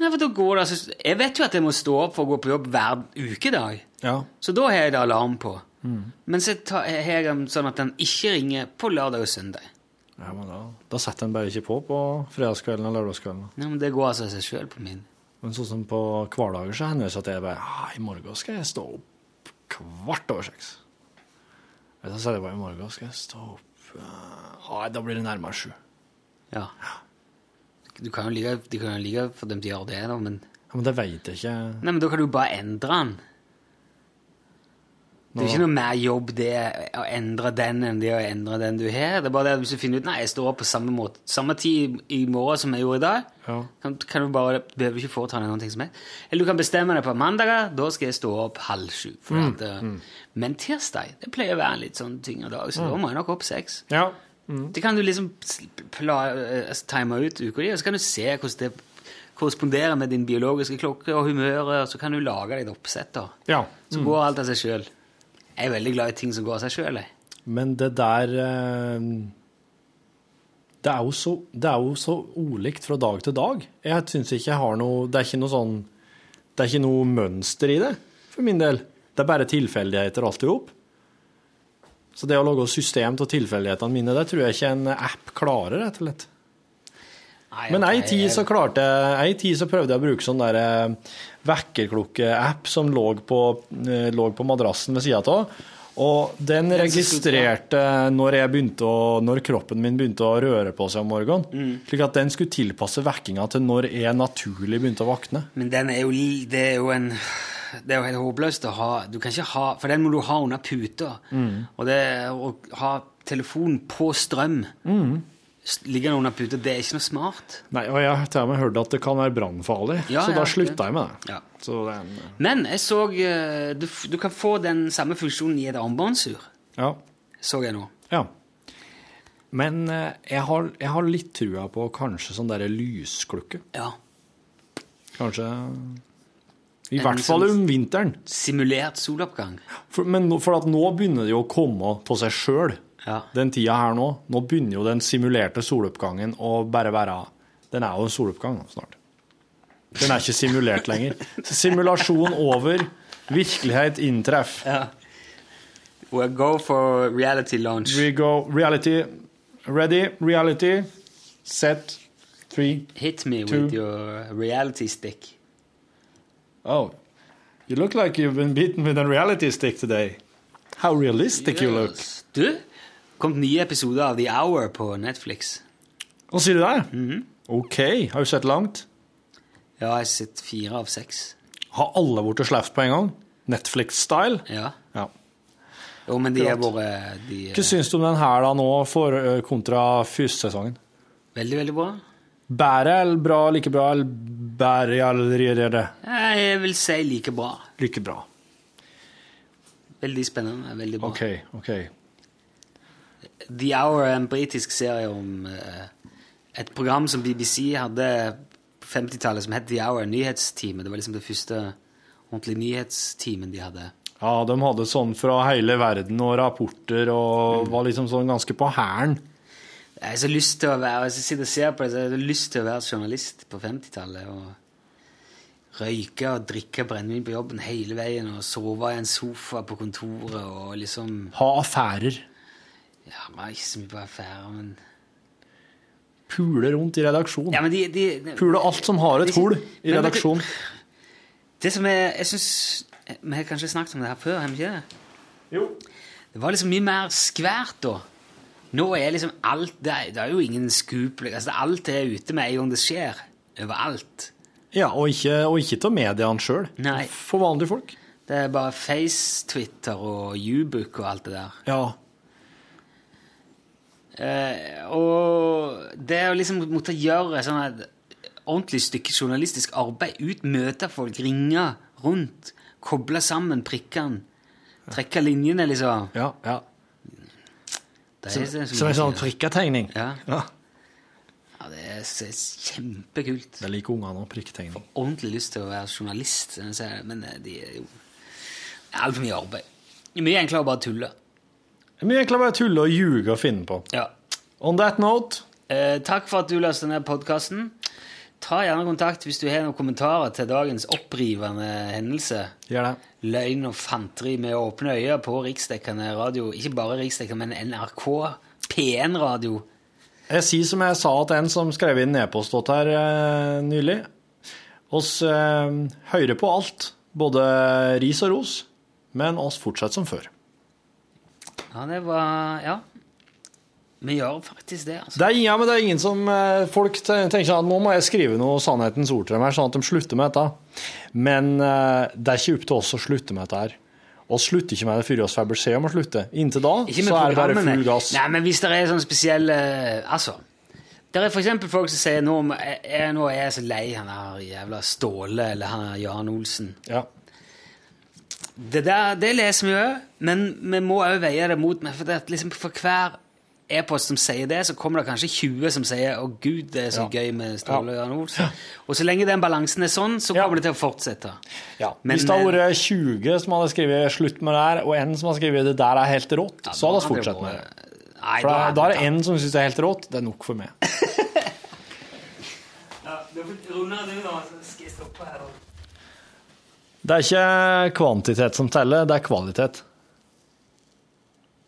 Nei, for da går det altså Jeg vet jo at jeg må stå opp for å gå på jobb hver ukedag. Ja. Så da har jeg det alarm på. Mm. Men så har jeg den sånn at den ikke ringer på lørdag og søndag. ja, men da, da setter den bare ikke på på fredagskvelden og lørdagskvelden. Nei, men Det går altså av seg sjøl på min. Men sånn som på hverdager så hender det seg at jeg bare ah, I morgen skal jeg stå opp kvart over seks. Så sier jeg bare i morgen skal jeg stå opp eh, ah, Da blir det nærmere sju. Ja. Du kan jo ligge, de kan jo ligge for dem de gjør gjøre det, da, men Ja, men det veit jeg ikke. Nei, men da kan du bare endre den. Det er ikke noe mer jobb det å endre den enn det å endre den du har. Det er bare det at hvis du finner ut nei, jeg står opp på samme måte, samme tid i morgen som jeg gjorde i dag, Ja. kan, kan du bare, behøver ikke foreta deg noe som helst. Eller du kan bestemme deg på mandager, da skal jeg stå opp halv sju. Mm, at, mm. Men tirsdag, det pleier å være en litt sånn tyngre dag, så da må jeg nok opp seks. Ja. Det kan du liksom eh, time ut uka di, og så kan du se hvordan det korresponderer med din biologiske klokke og humøret, og så kan du lage deg et oppsett. da. ja. Så går alt av seg sjøl. Jeg er veldig glad i ting som går av seg sjøl. Men det der eh, det er, jo så, er jo så ulikt fra dag til dag. Jeg syns ikke jeg har noe Det er ikke noe sånn Det er ikke noe mønster i det, for min del. Det er bare tilfeldigheter alt i hop. Så det å lage system av tilfeldighetene mine, det tror jeg ikke en app klarer, rett og slett. Men ei tid så klarte jeg Ei tid så prøvde jeg å bruke sånn der eh, vekkerklokke-app som lå på, eh, lå på madrassen ved sida av. Og den registrerte når, jeg å, når kroppen min begynte å røre på seg om morgenen. Mm. Slik at den skulle tilpasse vekkinga til når jeg naturlig begynte å våkne. Men den er jo, det er jo en Det er jo helt håpløst å ha Du kan ikke ha For den må du ha under puta. Mm. Og det å ha telefonen på strøm s- noen under puta, det er ikke noe smart. Nei, Og jeg har med hørt at det kan være brannfarlig, Ja, så ja, da slutta jeg med det. Ja. Så det er en, Men jeg så eh, du, du kan få den samme funksjonen i et armbåndsur. ja. Så jeg nå. Ja. Men eh, jeg har, jeg har litt trua på kanskje sånn derre lysklukke. Ja. Kanskje I En hvert fall sånn- om vinteren. Simulert soloppgang. For, men for nå begynner det jo å komme av seg sjøl. Ja. Den tida her nå, nå begynner jo den simulerte soloppgangen å bare være Den er jo en soloppgang nå snart. Den er ikke simulert lenger. Simulasjon over, virkelighet inntreff. ja. We'll go for reality launch. We go reality. Ready, reality, set, three. Hit me Two. with your reality stick. Oh, you look like you've been beaten with a reality stick today. How realistic you look. Yes. Du, kom nye episoder av The Hour på Netflix. Hva sier du der? OK, har du sett langt? Ja, jeg har sett fire av seks. Har alle blitt sluppet på en gang? Netflix-style? Ja. Ja. Jo, men de er bare de Hva syns du om den her da nå for, kontra første sesongen? Veldig, veldig bra. Bedre eller bra, like bra eller bedre eller Jeg vil si like bra. like bra? Veldig spennende. Veldig bra. OK, OK. The Hour er en britisk serie om eh, et program som BBC hadde på 50-tallet som het The Hour, nyhetsteamet. Det var liksom det første ordentlige nyhetsteamet de hadde. Ja, de hadde sånn fra hele verden og rapporter og var liksom sånn ganske på hæren. Jeg har så lyst til å være Hvis jeg sitter og ser på det, så har jeg lyst til å være journalist på 50-tallet. og Røyke og drikke brennevin på jobben hele veien og sove i en sofa på kontoret og liksom Ha affærer. Ja, man er ikke så mye på affære, men Pule rundt i redaksjonen. Ja, men de, de, Pule alt som har et hull i redaksjonen. Det som er Jeg syns Vi har kanskje snakket om det her før, har vi ikke det? Jo. Det var liksom mye mer skvært da. Nå er liksom alt Det er, det er jo ingen skup. Altså, alt er ute med en gang det skjer. Overalt. Ja, og ikke, og ikke til mediene sjøl. For vanlige folk. Det er bare Face, Twitter og Ubook og alt det der. Ja. Eh, og det å liksom måtte gjøre sånn et ordentlig stykke journalistisk arbeid ut, møte folk, ringe rundt, koble sammen prikkene, trekke linjene, liksom. Ja, ja. Det er som, som en sånn prikketegning. Ja. Ja. ja, det er kjempekult. Det liker ungene òg, prikketegning. Ordentlig lyst til å være journalist, men eh, de er jo altfor mye arbeid. Mye enklere å bare tulle. Det er mye enklere bare å tulle og ljuge og finne på. Ja. On that note Eh, takk for at du løste ned podkasten. Ta gjerne kontakt hvis du har noen kommentarer til dagens opprivende hendelse. Gjør det. Løgn og fanteri med åpne øyne på riksdekkende radio. Ikke bare riksdekkende, men NRK. P1-radio. Jeg sier som jeg sa til en som skrev inn e-post her eh, nylig. Oss eh, hører på alt, både ris og ros, men oss fortsetter som før. Ja, det var Ja. Vi gjør faktisk det, altså. Det er, ja, men det er ingen som eh, Folk tenker sånn at nå må jeg skrive noe sannhetens ord til dem her, sånn at de slutter med dette. Men eh, det er ikke opp til oss å slutte med dette her. Og slutter ikke med det før vi får beskjed om å slutte. Inntil da så er det bare full gass. Nei, men hvis det er sånn spesielle Altså. Det er eksempel folk som sier nå, nå er jeg så lei han der jævla Ståle eller han der Jan Olsen. Ja. Det der, det leser vi òg, men vi må òg veie det mot meg. For, det, liksom for hver e-post som sier det, så kommer det kanskje 20 som sier 'Å, gud, det er så Ja. gøy med Ståle og Jan Olsen'. Og så lenge den balansen er sånn, så Ja. kommer det til å fortsette. Ja. Men- Hvis det hadde vært 20 som hadde skrevet 'slutt med det her', og en som hadde skrevet 'det der er helt rått', Ja, så hadde vi fortsatt med det. Nei, For da, da er det en som syns det er helt rått. Det er nok for meg. Ja, du får runde du, da, så skal jeg stoppe her. Det er ikke kvantitet som teller, det er kvalitet.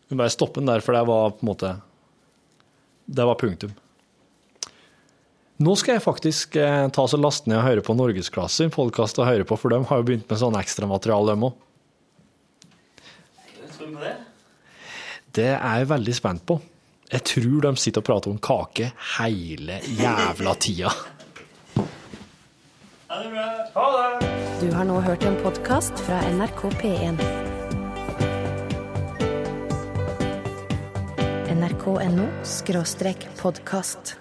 Vi bare stopper den der, for det var på en måte Det var punktum. Nå skal jeg faktisk eh, ta så laste ned og høre på Norgesklasse sin podkast og høre på, for de har jo begynt med sånn ekstramateriale, dem òg. Tror du på det? Det er jeg veldig spent på. Jeg tror de sitter og prater om kake hele jævla tida. Ha det bra. Du har nå hørt en podkast fra NRK P1. nrk.no podkast.